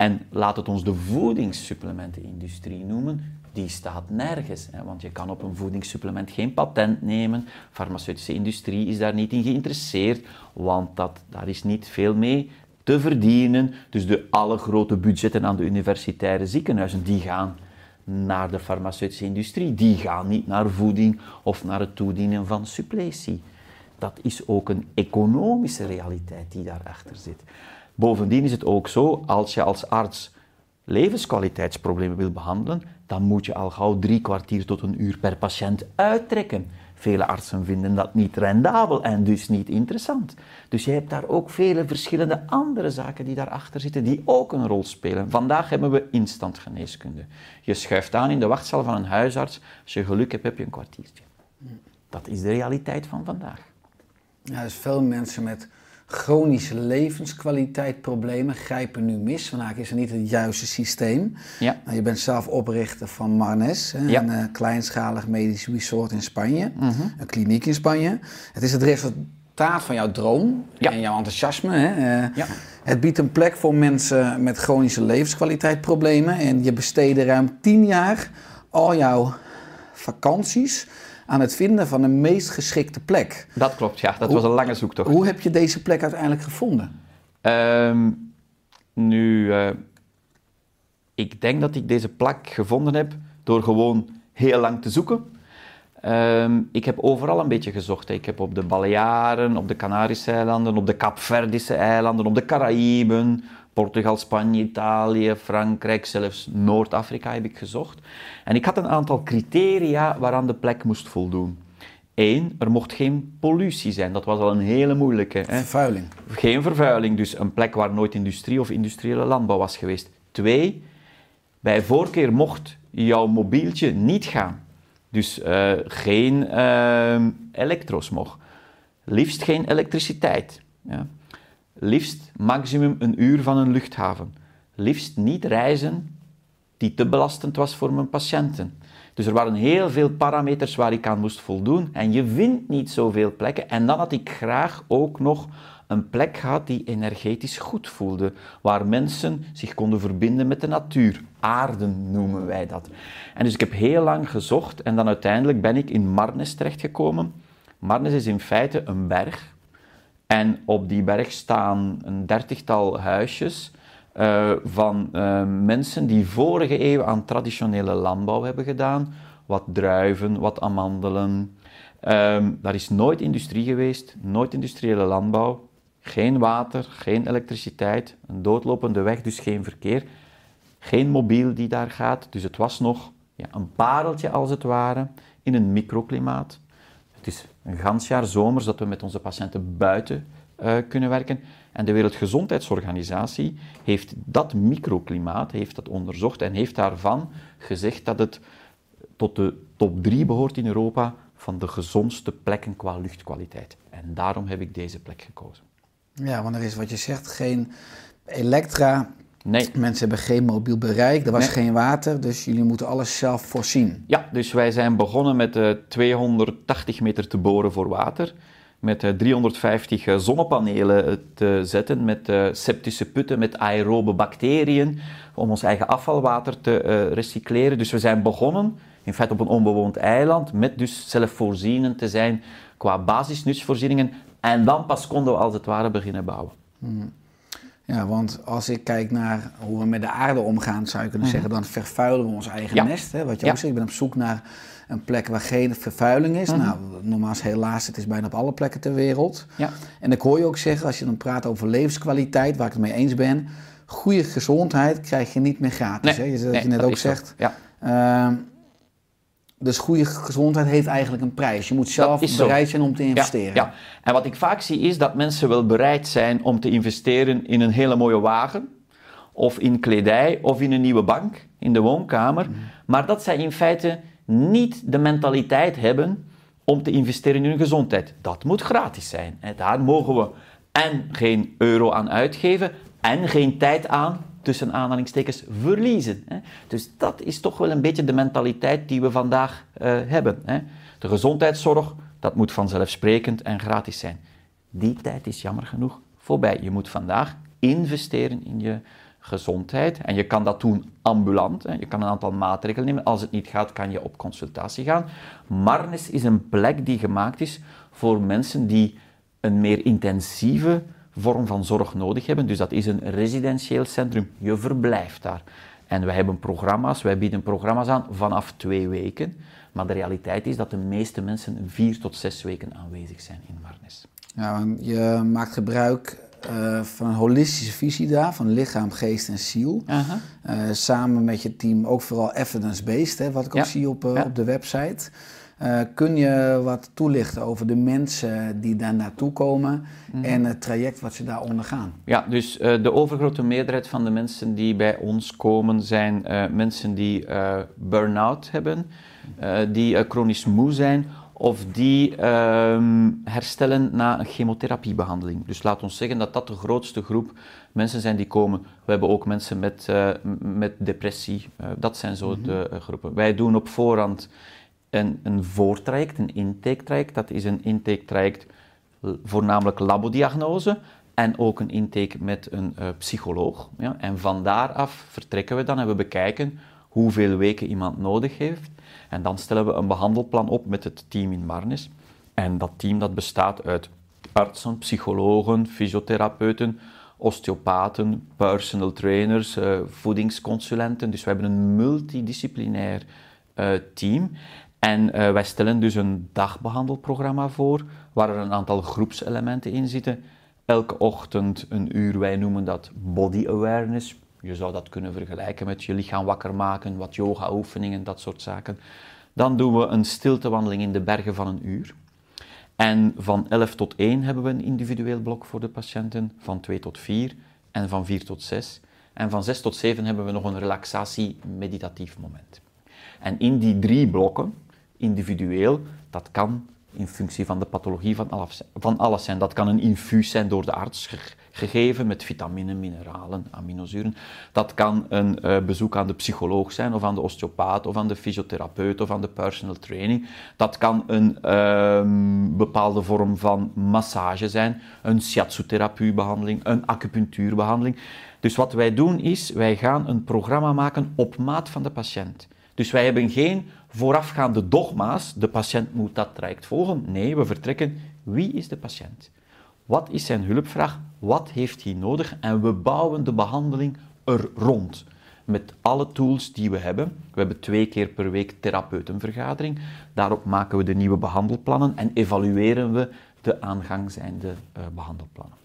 En laat het ons de voedingssupplementenindustrie noemen, die staat nergens. Hè, want je kan op een voedingssupplement geen patent nemen. De farmaceutische industrie is daar niet in geïnteresseerd, want dat, daar is niet veel mee te verdienen. Dus de alle grote budgetten aan de universitaire ziekenhuizen, die gaan naar de farmaceutische industrie. Die gaan niet naar voeding of naar het toedienen van suppletie. Dat is ook een economische realiteit die daarachter zit. Bovendien is het ook zo, als je als arts levenskwaliteitsproblemen wil behandelen, dan moet je al gauw drie kwartier tot een uur per patiënt uittrekken. Vele artsen vinden dat niet rendabel en dus niet interessant. Dus je hebt daar ook vele verschillende andere zaken die daarachter zitten, die ook een rol spelen. Vandaag hebben we instantgeneeskunde. Je schuift aan in de wachtzaal van een huisarts. Als je geluk hebt, heb je een kwartiertje. Dat is de realiteit van vandaag. Ja, dus veel mensen met chronische levenskwaliteitproblemen grijpen nu mis. Eigenlijk is er niet het juiste systeem. Ja. Nou, je bent zelf oprichter van Marnes, hè, Ja. een eh, kleinschalig medisch resort in Spanje, Mhm. een kliniek in Spanje. Het is het resultaat van jouw droom Ja. en jouw enthousiasme. Hè. Eh, Ja. Het biedt een plek voor mensen met chronische levenskwaliteitproblemen en je besteedde ruim tien jaar al jouw vakanties aan het vinden van de meest geschikte plek. Dat klopt, ja. Dat Hoe- was een lange zoektocht. Hoe heb je deze plek uiteindelijk gevonden? Ehm, nu, eh, ik denk dat ik deze plek gevonden heb door gewoon heel lang te zoeken. Ehm, ik heb overal een beetje gezocht. Ik heb op de Balearen, op de Canarische eilanden, op de Kaapverdische eilanden, op de Caraïben, Portugal, Spanje, Italië, Frankrijk, zelfs Noord-Afrika heb ik gezocht. En ik had een aantal criteria waaraan de plek moest voldoen. Eén, er mocht geen pollutie zijn. Dat was al een hele moeilijke. Hè. Vervuiling. Geen vervuiling, dus een plek waar nooit industrie of industriële landbouw was geweest. Twee, bij voorkeur mocht jouw mobieltje niet gaan. Dus eh, geen eh, elektrosmog. Liefst geen elektriciteit. Ja. Liefst maximum een uur van een luchthaven. Liefst niet reizen die te belastend was voor mijn patiënten. Dus er waren heel veel parameters waar ik aan moest voldoen en je vindt niet zoveel plekken. En dan had ik graag ook nog een plek gehad die energetisch goed voelde, waar mensen zich konden verbinden met de natuur. Aarden noemen wij dat. En dus ik heb heel lang gezocht en dan uiteindelijk ben ik in Marnes terechtgekomen. Marnes is in feite een berg en op die berg staan een dertigtal huisjes eh, van eh, mensen die vorige eeuw aan traditionele landbouw hebben gedaan. Wat druiven, wat amandelen. Ehm, daar is nooit industrie geweest, nooit industriële landbouw. Geen water, geen elektriciteit, een doodlopende weg, dus geen verkeer. Geen mobiel die daar gaat, dus het was nog ja, een pareltje als het ware in een microklimaat. Een gans jaar zomers dat we met onze patiënten buiten eh, kunnen werken. En de Wereldgezondheidsorganisatie heeft dat microklimaat heeft dat onderzocht en heeft daarvan gezegd dat het tot de top 3 behoort in Europa van de gezondste plekken qua luchtkwaliteit. En daarom heb ik deze plek gekozen. Ja, want er is wat je zegt, geen elektra. Nee, Mensen hebben geen mobiel bereik, er was Nee. geen water, dus jullie moeten alles zelf voorzien. Ja, dus wij zijn begonnen met eh 280 meter te boren voor water. Met eh, 350 eh, zonnepanelen eh, te zetten, met eh, septische putten, met aerobe bacteriën, om ons eigen afvalwater te eh, recycleren. Dus we zijn begonnen, in feite op een onbewoond eiland, met dus zelfvoorzienend te zijn qua basisnutsvoorzieningen. En dan pas konden we als het ware beginnen bouwen. Ja, want als ik kijk naar hoe we met de aarde omgaan, zou je kunnen zeggen, dan vervuilen we ons eigen Mhm. Ja. nest. Hè? Wat je Ja. ook zegt, ik ben op zoek naar een plek waar geen vervuiling is. Mhm. Nou, nogmaals, helaas, het is bijna op alle plekken ter wereld. Ja. En ik hoor je ook zeggen, als je dan praat over levenskwaliteit, waar ik het mee eens ben, goede gezondheid krijg je niet meer gratis. hè? Je, dat nee, je net dat ook is zegt. Ja. Ehm, dus goede gezondheid heeft eigenlijk een prijs. Je moet zelf bereid zijn om te investeren. Ja, ja, en wat ik vaak zie is dat mensen wel bereid zijn om te investeren in een hele mooie wagen, of in kledij, of in een nieuwe bank in de woonkamer, maar dat zij in feite niet de mentaliteit hebben om te investeren in hun gezondheid. Dat moet gratis zijn. En daar mogen we en geen euro aan uitgeven en geen tijd aan, tussen aanhalingstekens, verliezen. hè. Dus dat is toch wel een beetje de mentaliteit die we vandaag eh, hebben. hè. De gezondheidszorg, dat moet vanzelfsprekend en gratis zijn. Die tijd is jammer genoeg voorbij. Je moet vandaag investeren in je gezondheid. En je kan dat doen ambulant. Hè. Je kan een aantal maatregelen nemen. Als het niet gaat, kan je op consultatie gaan. Marnes is een plek die gemaakt is voor mensen die een meer intensieve vorm van zorg nodig hebben. Dus dat is een residentieel centrum. Je verblijft daar. En wij hebben programma's, wij bieden programma's aan vanaf twee weken. Maar de realiteit is dat de meeste mensen vier tot zes weken aanwezig zijn in Marnes. Ja, want je maakt gebruik eh, van een holistische visie daar, van lichaam, geest en ziel. Eh, samen met je team ook vooral evidence-based, wat ik ook zie op, eh, Ja. op de website. Eh, kun je wat toelichten over de mensen die daar naartoe komen Mhm. en het traject wat ze daar ondergaan? Ja, dus eh, de overgrote meerderheid van de mensen die bij ons komen zijn eh, mensen die burn-out hebben, die chronisch moe zijn of die ehm, herstellen na een chemotherapiebehandeling. Dus laat ons zeggen dat dat de grootste groep mensen zijn die komen. We hebben ook mensen met, met depressie. Dat zijn zo de eh, groepen. Wij doen op voorhand een, een voortraject, een intake-traject. Dat is een intake-traject voornamelijk labodiagnose en ook een intake met een eh, psycholoog. Ja? En van daaraf vertrekken we dan en we bekijken hoeveel weken iemand nodig heeft. En dan stellen we een behandelplan op met het team in Marnes. En dat team dat bestaat uit artsen, psychologen, fysiotherapeuten, osteopaten, personal trainers, eh, voedingsconsulenten. Dus we hebben een multidisciplinair eh, team. En eh, wij stellen dus een dagbehandelprogramma voor, waar er een aantal groepselementen in zitten. Elke ochtend een uur, wij noemen dat body awareness. Je zou dat kunnen vergelijken met je lichaam wakker maken, wat yoga-oefeningen, dat soort zaken. Dan doen we een stiltewandeling in de bergen van een uur. En van 11 tot 1 hebben we een individueel blok voor de patiënten, van 2 tot 4 en van 4 tot 6. En van 6 tot 7 hebben we nog een relaxatie-meditatief moment. En in die drie blokken, individueel, dat kan in functie van de pathologie van alles, zijn. Dat kan een infuus zijn door de arts ge- gegeven met vitamine, mineralen, aminozuren. Dat kan een eh, bezoek aan de psycholoog zijn, of aan de osteopaat, of aan de fysiotherapeut, of aan de personal training. Dat kan een ehm, bepaalde vorm van massage zijn, een shiatsu-therapiebehandeling, een acupunctuurbehandeling. Dus wat wij doen is, wij gaan een programma maken op maat van de patiënt. Dus wij hebben geen voorafgaande dogma's, de patiënt moet dat traject volgen. Nee, we vertrekken, wie is de patiënt? Wat is zijn hulpvraag? Wat heeft hij nodig? En we bouwen de behandeling er rond. Met alle tools die we hebben. We hebben twee keer per week therapeutenvergadering. Daarop maken we de nieuwe behandelplannen en evalueren we de aangangzijnde eh, behandelplannen.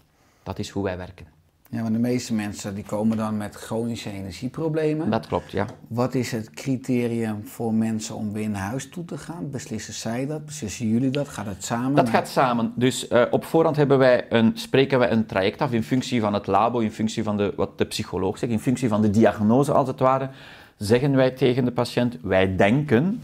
Dat is hoe wij werken. Ja, want de meeste mensen die komen dan met chronische energieproblemen. Dat klopt, ja. Wat is het criterium voor mensen om weer naar huis toe te gaan? Beslissen zij dat? Beslissen jullie dat? Gaat het samen? Dat gaat samen. Dus eh, op voorhand hebben wij een, spreken wij een traject af in functie van het labo, in functie van de, wat de psycholoog zegt, in functie van de diagnose als het ware. Zeggen wij tegen de patiënt, wij denken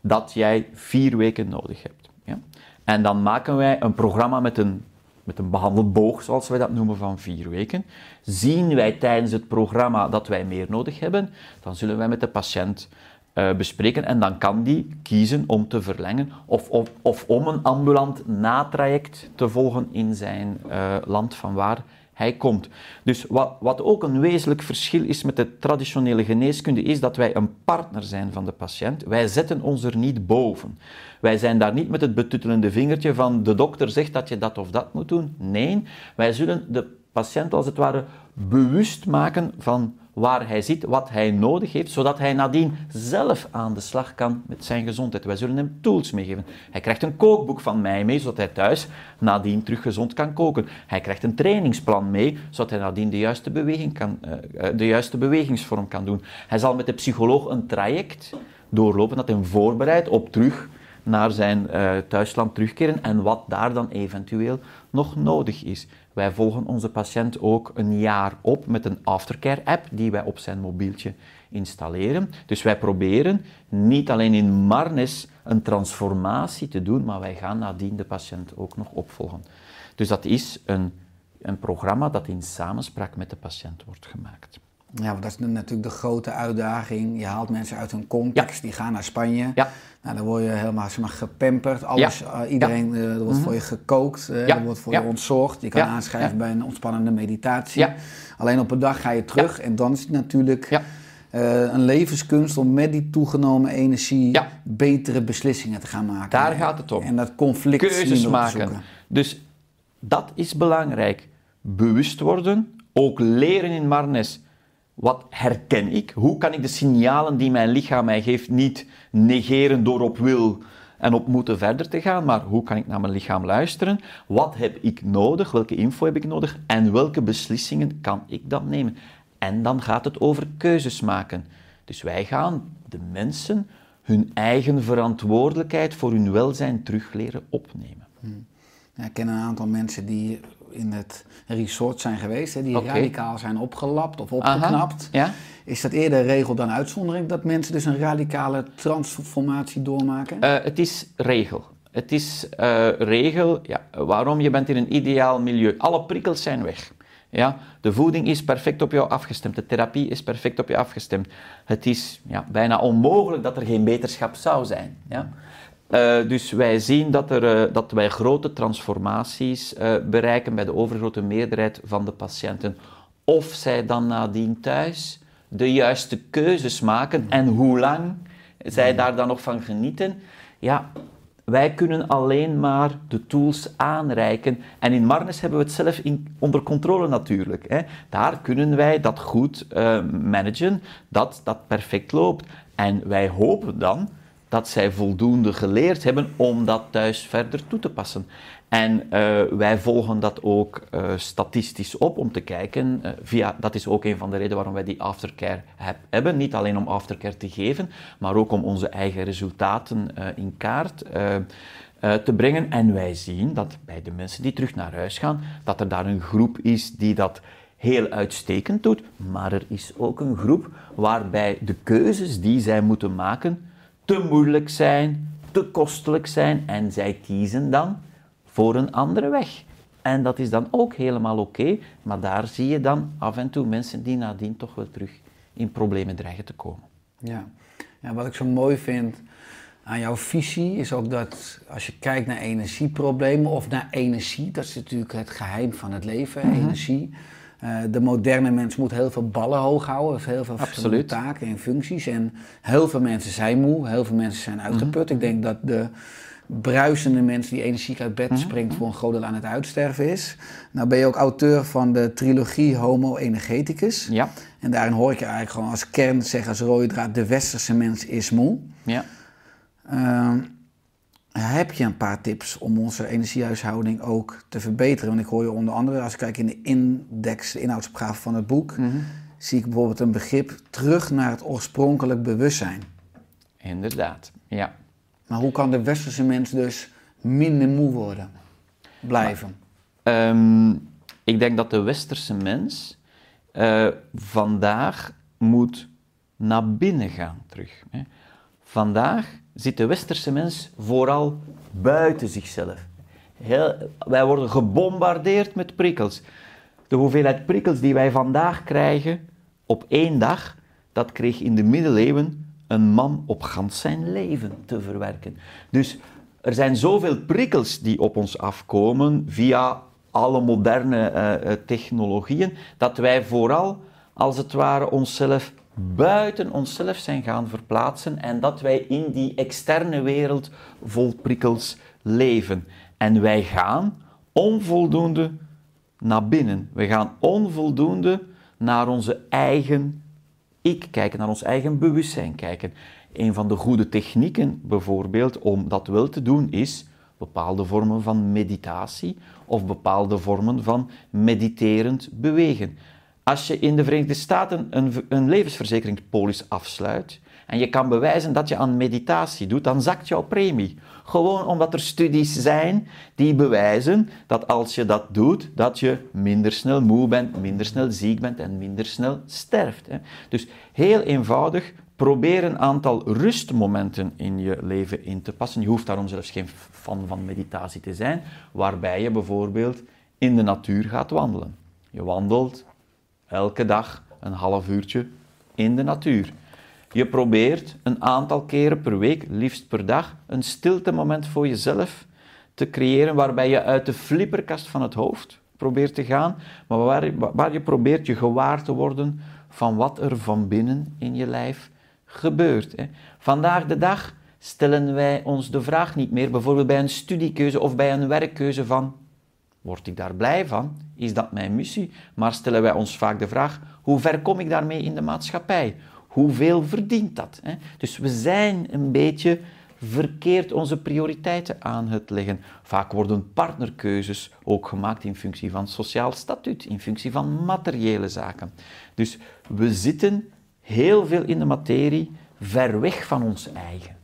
dat jij vier weken nodig hebt. Ja? En dan maken wij een programma met een, met een behandelboog, zoals wij dat noemen, van vier weken. Zien wij tijdens het programma dat wij meer nodig hebben, dan zullen wij met de patiënt eh, bespreken en dan kan die kiezen om te verlengen of, of, of om een ambulant natraject te volgen in zijn eh, land van waar hij komt. Dus wat, wat ook een wezenlijk verschil is met de traditionele geneeskunde, is dat wij een partner zijn van de patiënt. Wij zetten ons er niet boven. Wij zijn daar niet met het betuttelende vingertje van de dokter zegt dat je dat of dat moet doen. Nee, wij zullen de patiënt als het ware bewust maken van waar hij zit, wat hij nodig heeft, zodat hij nadien zelf aan de slag kan met zijn gezondheid. Wij zullen hem tools meegeven. Hij krijgt een kookboek van mij mee, zodat hij thuis nadien terug gezond kan koken. Hij krijgt een trainingsplan mee, zodat hij nadien de juiste, beweging kan, eh, eh, de juiste bewegingsvorm kan doen. Hij zal met de psycholoog een traject doorlopen dat hem voorbereidt op terug naar zijn eh, thuisland terugkeren en wat daar dan eventueel nog nodig is. Wij volgen onze patiënt ook een jaar op met een aftercare-app die wij op zijn mobieltje installeren. Dus wij proberen niet alleen in Marnes een transformatie te doen, maar wij gaan nadien de patiënt ook nog opvolgen. Dus dat is een, een programma dat in samenspraak met de patiënt wordt gemaakt. Ja, want dat is natuurlijk de grote uitdaging. Je haalt mensen uit hun context, die gaan naar Spanje. Ja. Nou, dan word je helemaal zeg maar, gepamperd. Alles, Ja. iedereen, er wordt voor je gekookt, Ja. er wordt voor je ontzorgd. Je kan aanschrijven bij een ontspannende meditatie. Ja. Alleen op een dag ga je terug en dan is het natuurlijk Ja. eh, een levenskunst om met die toegenomen energie betere beslissingen te gaan maken. Daar gaat het om. En dat conflict zien keuzes maken. zoeken. Dus dat is belangrijk. Bewust worden, ook leren in Marnes. Wat herken ik? Hoe kan ik de signalen die mijn lichaam mij geeft niet negeren door op wil en op moeten verder te gaan, maar hoe kan ik naar mijn lichaam luisteren? Wat heb ik nodig? Welke info heb ik nodig? En welke beslissingen kan ik dan nemen? En dan gaat het over keuzes maken. Dus wij gaan de mensen hun eigen verantwoordelijkheid voor hun welzijn terug leren opnemen. Ja, ik ken een aantal mensen die in het resort zijn geweest, hè, die radicaal zijn opgelapt of opgeknapt. Ja? Is dat eerder regel dan uitzondering dat mensen dus een radicale transformatie doormaken? Eh, het is regel. Het is eh, regel, ja, waarom? Je bent in een ideaal milieu. Alle prikkels zijn weg. Ja? De voeding is perfect op jou afgestemd. De therapie is perfect op je afgestemd. Het is ja, bijna onmogelijk dat er geen beterschap zou zijn. Ja? Eh, dus wij zien dat, er, eh, dat wij grote transformaties eh, bereiken bij de overgrote meerderheid van de patiënten. Of zij dan nadien thuis de juiste keuzes maken en hoe lang zij daar dan nog van genieten. Ja, wij kunnen alleen maar de tools aanreiken. En in Marnes hebben we het zelf in, onder controle natuurlijk. Hè. Daar kunnen wij dat goed managen, dat dat perfect loopt. En wij hopen dan dat zij voldoende geleerd hebben om dat thuis verder toe te passen. En eh, wij volgen dat ook eh, statistisch op om te kijken. eh, via, dat is ook een van de redenen waarom wij die aftercare heb- hebben. Niet alleen om aftercare te geven, maar ook om onze eigen resultaten in kaart te brengen. En wij zien dat bij de mensen die terug naar huis gaan, dat er daar een groep is die dat heel uitstekend doet. Maar er is ook een groep waarbij de keuzes die zij moeten maken te moeilijk zijn, te kostelijk zijn en zij kiezen dan voor een andere weg. En dat is dan ook helemaal oké, maar daar zie je dan af en toe mensen die nadien toch wel terug in problemen dreigen te komen. Ja. ja, wat ik zo mooi vind aan jouw visie is ook dat als je kijkt naar energieproblemen of naar energie, dat is natuurlijk het geheim van het leven, Mhm. energie. Eh, de moderne mens moet heel veel ballen hoog houden, heeft heel veel verschillende taken en functies. En heel veel mensen zijn moe, heel veel mensen zijn uitgeput. Mhm. Ik denk dat de bruisende mens die energiek uit Mhm. bed springt voor een groot deel aan het uitsterven is. Nou ben je ook auteur van de trilogie Homo Energeticus. Ja, En daarin hoor ik je eigenlijk gewoon als kern zeggen, als rode draad, de westerse mens is moe. ja. Ehm, heb je een paar tips om onze energiehuishouding ook te verbeteren? Want ik hoor je onder andere, als ik kijk in de index, de inhoudsopgave van het boek, zie ik bijvoorbeeld een begrip terug naar het oorspronkelijk bewustzijn. inderdaad. Ja. Maar hoe kan de westerse mens dus minder moe worden? Blijven. Ehm, ik denk dat de westerse mens eh, vandaag moet naar binnen gaan terug. Hè. Vandaag zit de westerse mens vooral buiten zichzelf. Heel, wij worden gebombardeerd met prikkels. De hoeveelheid prikkels die wij vandaag krijgen op één dag, dat kreeg in de middeleeuwen een man op gans zijn leven te verwerken. Dus er zijn zoveel prikkels die op ons afkomen via alle moderne eh, eh, technologieën, dat wij vooral als het ware onszelf buiten onszelf zijn gaan verplaatsen en dat wij in die externe wereld vol prikkels leven. En wij gaan onvoldoende naar binnen. We gaan onvoldoende naar onze eigen ik kijken, naar ons eigen bewustzijn kijken. Een van de goede technieken bijvoorbeeld om dat wel te doen is bepaalde vormen van meditatie of bepaalde vormen van mediterend bewegen. Als je in de Verenigde Staten een, een levensverzekeringspolis afsluit en je kan bewijzen dat je aan meditatie doet, dan zakt jouw premie. Gewoon omdat er studies zijn die bewijzen dat als je dat doet, dat je minder snel moe bent, minder snel ziek bent en minder snel sterft. Dus heel eenvoudig, probeer een aantal rustmomenten in je leven in te passen. Je hoeft daarom zelfs geen fan van meditatie te zijn, waarbij je bijvoorbeeld in de natuur gaat wandelen. Je wandelt elke dag een half uurtje in de natuur. Je probeert een aantal keren per week, liefst per dag, een stilte moment voor jezelf te creëren waarbij je uit de flipperkast van het hoofd probeert te gaan, maar waar, waar je probeert je gewaar te worden van wat er van binnen in je lijf gebeurt. Hè. Vandaag de dag stellen wij ons de vraag niet meer, bijvoorbeeld bij een studiekeuze of bij een werkkeuze van Word ik daar blij van? Is dat mijn missie? Maar stellen wij ons vaak de vraag: hoe ver kom ik daarmee in de maatschappij? Hoeveel verdient dat? Dus we zijn een beetje verkeerd onze prioriteiten aan het leggen. Vaak worden partnerkeuzes ook gemaakt in functie van sociaal statuut, in functie van materiële zaken. Dus we zitten heel veel in de materie ver weg van ons eigen.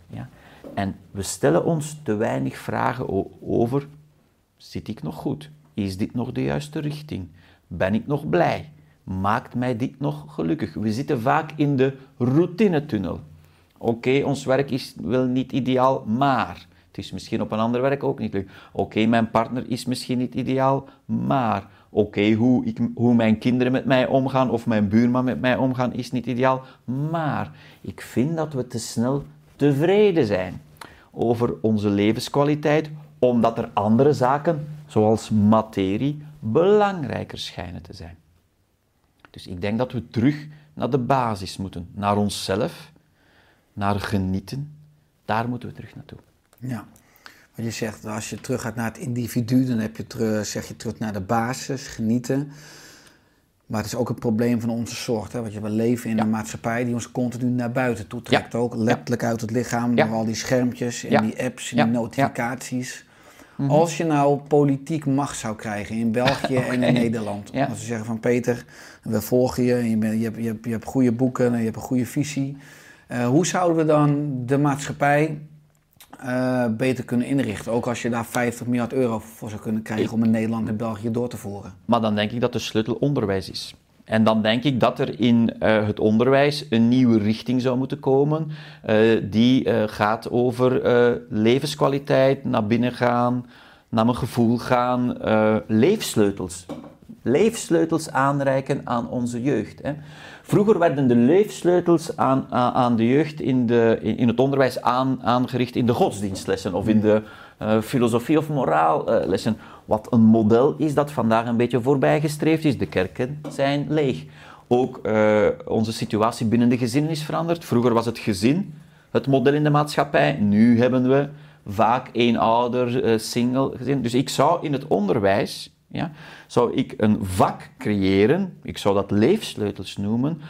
En we stellen ons te weinig vragen over, zit ik nog goed? Is dit nog de juiste richting? Ben ik nog blij? Maakt mij dit nog gelukkig? We zitten vaak in de routinetunnel. Oké, ons werk is wel niet ideaal, maar het is misschien op een ander werk ook niet leuk. Oké, mijn partner is misschien niet ideaal, maar oké, hoe, ik, hoe mijn kinderen met mij omgaan of mijn buurman met mij omgaan is niet ideaal, maar ik vind dat we te snel tevreden zijn over onze levenskwaliteit, omdat er andere zaken, zoals materie, belangrijker schijnen te zijn. Dus ik denk dat we terug naar de basis moeten, naar onszelf, naar genieten. Daar moeten we terug naartoe. Ja, want je zegt, als je terug gaat naar het individu, dan heb je terug, zeg je terug naar de basis, genieten. Maar het is ook een probleem van onze soort. Hè? Want je, we leven in een maatschappij die ons continu naar buiten toe trekt. Ook letterlijk uit het lichaam door al die schermpjes en die apps en die notificaties. Mhm. Als je nou politiek macht zou krijgen in België en in Nederland. Als ze zeggen van Peter, we volgen je, je, bent, je, hebt, je, hebt, je hebt goede boeken, je hebt een goede visie. Uh, hoe zouden we dan de maatschappij uh, beter kunnen inrichten? Ook als je daar 50 miljard euro voor zou kunnen krijgen om in Nederland en België door te voeren. Maar dan denk ik dat de sleutel onderwijs is. En dan denk ik dat er in uh, het onderwijs een nieuwe richting zou moeten komen, uh, die uh, gaat over levenskwaliteit, naar binnen gaan, naar mijn gevoel gaan, leefsleutels. Leefsleutels aanreiken aan onze jeugd. Hè. Vroeger werden de leefsleutels aan, aan de jeugd in, de, in, het onderwijs aan, aangericht in de godsdienstlessen of in de filosofie of moraallessen. Wat een model is dat vandaag een beetje voorbijgestreefd is. De kerken zijn leeg. Ook uh, onze situatie binnen de gezin is veranderd. Vroeger was het gezin het model in de maatschappij. Nu hebben we vaak één ouder, uh, single gezin. Dus ik zou in het onderwijs ja, zou ik een vak creëren, ik zou dat leefsleutels noemen,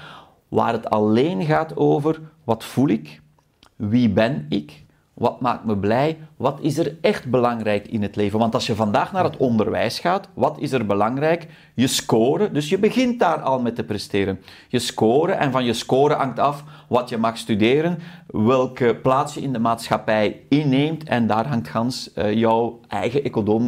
waar het alleen gaat over wat voel ik, wie ben ik, wat maakt me blij? Wat is er echt belangrijk in het leven? Want als je vandaag naar het onderwijs gaat, wat is er belangrijk? Je scoren, dus je begint daar al met te presteren. Je scoren en van je scoren hangt af wat je mag studeren, welke plaats je in de maatschappij inneemt en daar hangt gans uh, jouw eigen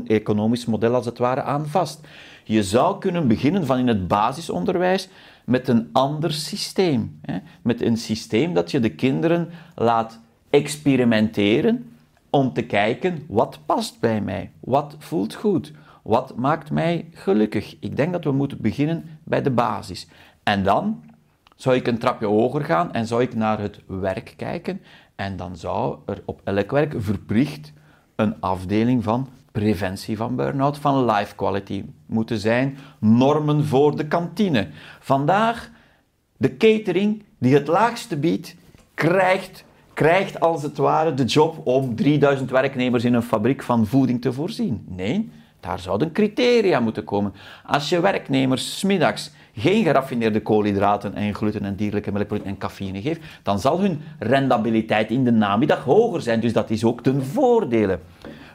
economisch model als het ware aan vast. Je zou kunnen beginnen van in het basisonderwijs met een ander systeem. Hè? Met een systeem dat je de kinderen laat experimenteren om te kijken wat past bij mij, wat voelt goed, wat maakt mij gelukkig. Ik denk dat we moeten beginnen bij de basis. En dan zou ik een trapje hoger gaan en zou ik naar het werk kijken en dan zou er op elk werk verplicht een afdeling van preventie van burn-out, van life quality moeten zijn, normen voor de kantine. Vandaag de catering die het laagste biedt, krijgt krijgt als het ware de job om 3000 werknemers in een fabriek van voeding te voorzien. Nee, daar zouden criteria moeten komen. Als je werknemers smiddags geen geraffineerde koolhydraten en gluten en dierlijke melkproducten en cafeïne geeft, dan zal hun rendabiliteit in de namiddag hoger zijn. Dus dat is ook ten voordele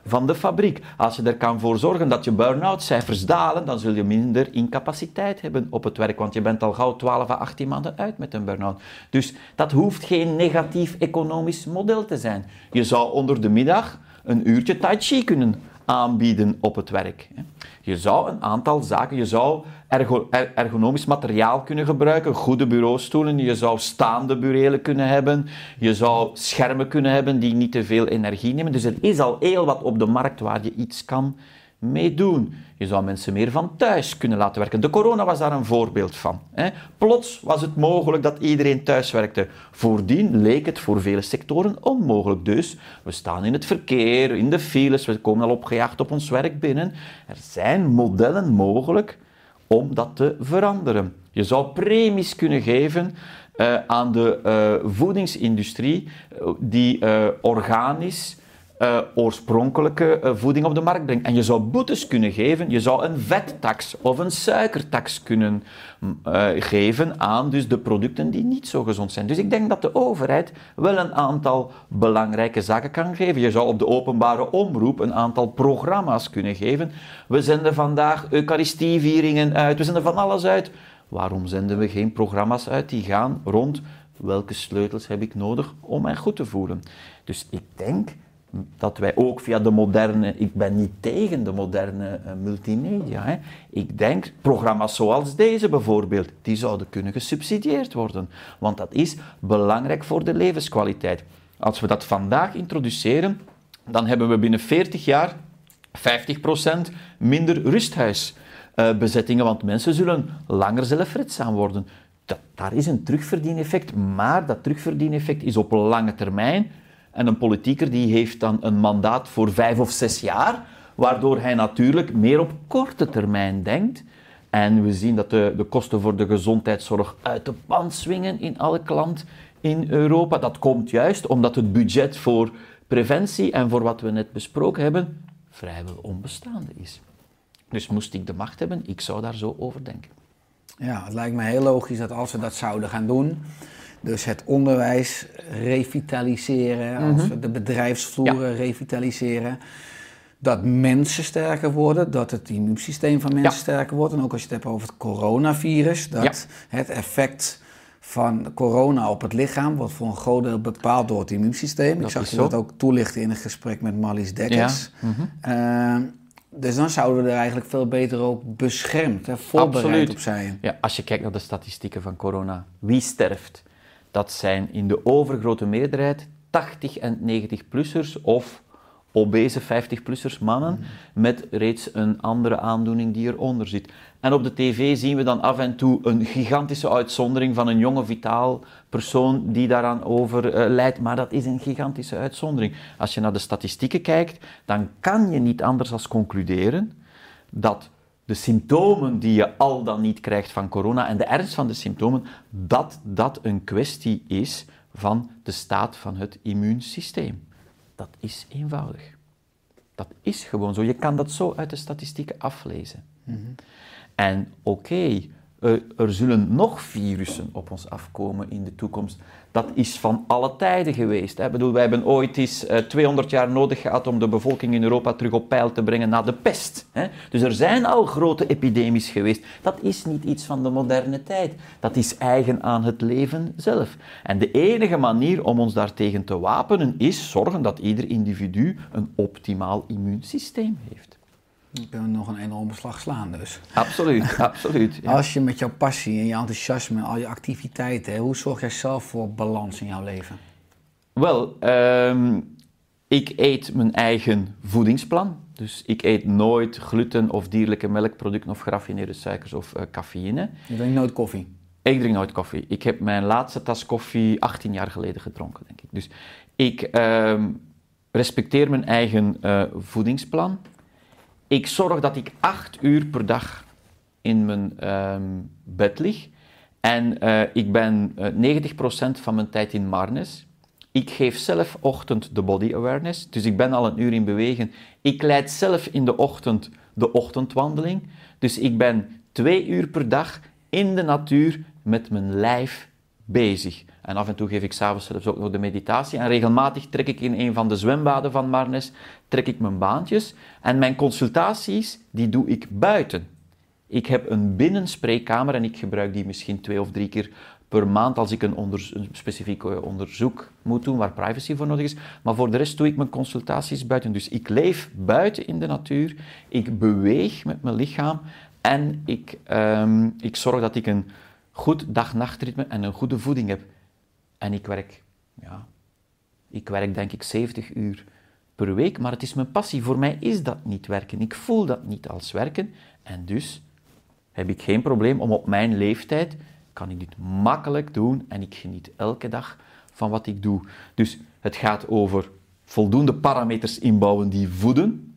van de fabriek. Als je er kan voor zorgen dat je burn-out cijfers dalen, dan zul je minder incapaciteit hebben op het werk, want je bent al gauw 12 à 18 maanden uit met een burn-out. Dus dat hoeft geen negatief economisch model te zijn. Je zou onder de middag een uurtje tai chi kunnen aanbieden op het werk. Je zou een aantal zaken, je zou ergonomisch materiaal kunnen gebruiken, goede bureaustoelen, je zou staande burelen kunnen hebben, je zou schermen kunnen hebben die niet te veel energie nemen. Dus er is al heel wat op de markt waar je iets kan meedoen. Je zou mensen meer van thuis kunnen laten werken. De corona was daar een voorbeeld van. Hè. Plots was het mogelijk dat iedereen thuis werkte. Voordien leek het voor vele sectoren onmogelijk. Dus we staan in het verkeer, in de files, we komen al opgejaagd op ons werk binnen. Er zijn modellen mogelijk om dat te veranderen. Je zou premies kunnen geven uh, aan de uh, voedingsindustrie uh, die organisch eh, oorspronkelijke eh, voeding op de markt brengt. En je zou boetes kunnen geven, je zou een vettax of een suikertax kunnen mm, eh, geven aan dus de producten die niet zo gezond zijn. Dus ik denk dat de overheid wel een aantal belangrijke zaken kan geven. Je zou op de openbare omroep een aantal programma's kunnen geven. We zenden vandaag Eucharistievieringen uit, we zenden van alles uit. Waarom zenden we geen programma's uit die gaan rond welke sleutels heb ik nodig om mij goed te voelen? Dus ik denk dat wij ook via de moderne, ik ben niet tegen de moderne eh, multimedia, hè. ik denk programma's zoals deze bijvoorbeeld, die zouden kunnen gesubsidieerd worden, want dat is belangrijk voor de levenskwaliteit. Als we dat vandaag introduceren, dan hebben we binnen 40 jaar 50% minder rusthuisbezettingen, want mensen zullen langer zelfredzaam worden. Dat, daar is een terugverdieneffect, maar dat terugverdieneffect is op lange termijn en een politieker die heeft dan een mandaat voor vijf of zes jaar, waardoor hij natuurlijk meer op korte termijn denkt. En we zien dat de, de kosten voor de gezondheidszorg uit de pan swingen in elk land in Europa. Dat komt juist omdat het budget voor preventie en voor wat we net besproken hebben vrijwel onbestaande is. Dus moest ik de macht hebben, ik zou daar zo over denken. Ja, het lijkt me heel logisch dat als we dat zouden gaan doen, dus het onderwijs revitaliseren, als we de bedrijfsvloeren revitaliseren, dat mensen sterker worden, dat het immuunsysteem van mensen Ja. sterker wordt. En ook als je het hebt over het coronavirus, dat het effect van corona op het lichaam wordt voor een groot deel bepaald door het immuunsysteem. Ik zag je dat ook toelichten in een gesprek met Marlies Dekkers. Eh, dus dan zouden we er eigenlijk veel beter ook beschermd, hè, voorbereid Absoluut. op zijn. Ja, als je kijkt naar de statistieken van corona, wie sterft? Dat zijn in de overgrote meerderheid 80 en 90-plussers of obese 50-plussers mannen met reeds een andere aandoening die eronder zit. En op de tv zien we dan af en toe een gigantische uitzondering van een jonge, vitaal persoon die daaraan overlijdt, maar dat is een gigantische uitzondering. Als je naar de statistieken kijkt, dan kan je niet anders dan concluderen dat de symptomen die je al dan niet krijgt van corona en de ernst van de symptomen, dat dat een kwestie is van de staat van het immuunsysteem. Dat is eenvoudig. Dat is gewoon zo. Je kan dat zo uit de statistieken aflezen. En oké, er, er zullen nog virussen op ons afkomen in de toekomst. Dat is van alle tijden geweest. Hè. Bedoel, wij hebben ooit eens eh, 200 jaar nodig gehad om de bevolking in Europa terug op peil te brengen na de pest. Hè. Dus er zijn al grote epidemies geweest. Dat is niet iets van de moderne tijd. Dat is eigen aan het leven zelf. En de enige manier om ons daartegen te wapenen is zorgen dat ieder individu een optimaal immuunsysteem heeft. Kunnen we nog een enorme slag slaan dus. Absoluut, absoluut. ja. Als je met jouw passie en je enthousiasme en al je activiteiten, hoe zorg jij zelf voor balans in jouw leven? Wel, ehm, ik eet mijn eigen voedingsplan. Dus ik eet nooit gluten of dierlijke melkproducten of geraffineerde suikers of eh, cafeïne. Je drinkt nooit koffie. Ik drink nooit koffie. Ik heb mijn laatste tas koffie 18 jaar geleden gedronken, denk ik. Dus ik ehm, respecteer mijn eigen eh, voedingsplan. Ik zorg dat ik acht uur per dag in mijn ehm, bed lig. En eh, ik ben eh 90% van mijn tijd in Marnes. Ik geef zelf ochtend de body awareness, dus ik ben al een uur in bewegen. Ik leid zelf in de ochtend de ochtendwandeling. Dus ik ben twee uur per dag in de natuur met mijn lijf bezig. En af en toe geef ik s'avonds zelfs ook nog de meditatie. En regelmatig trek ik in een van de zwembaden van Marnes, trek ik mijn baantjes. En mijn consultaties, die doe ik buiten. Ik heb een binnenspreekkamer en ik gebruik die misschien twee of drie keer per maand als ik een, specifiek eh, onderzoek moet doen waar privacy voor nodig is. Maar voor de rest doe ik mijn consultaties buiten. Dus ik leef buiten in de natuur, ik beweeg met mijn lichaam en ik, ehm, ik zorg dat ik een goed dag-nachtritme en een goede voeding heb. En ik werk, ja, ik werk denk ik 70 uur per week, maar het is mijn passie. Voor mij is dat niet werken. Ik voel dat niet als werken. En dus heb ik geen probleem om op mijn leeftijd, kan ik dit makkelijk doen en ik geniet elke dag van wat ik doe. Dus het gaat over voldoende parameters inbouwen die voeden.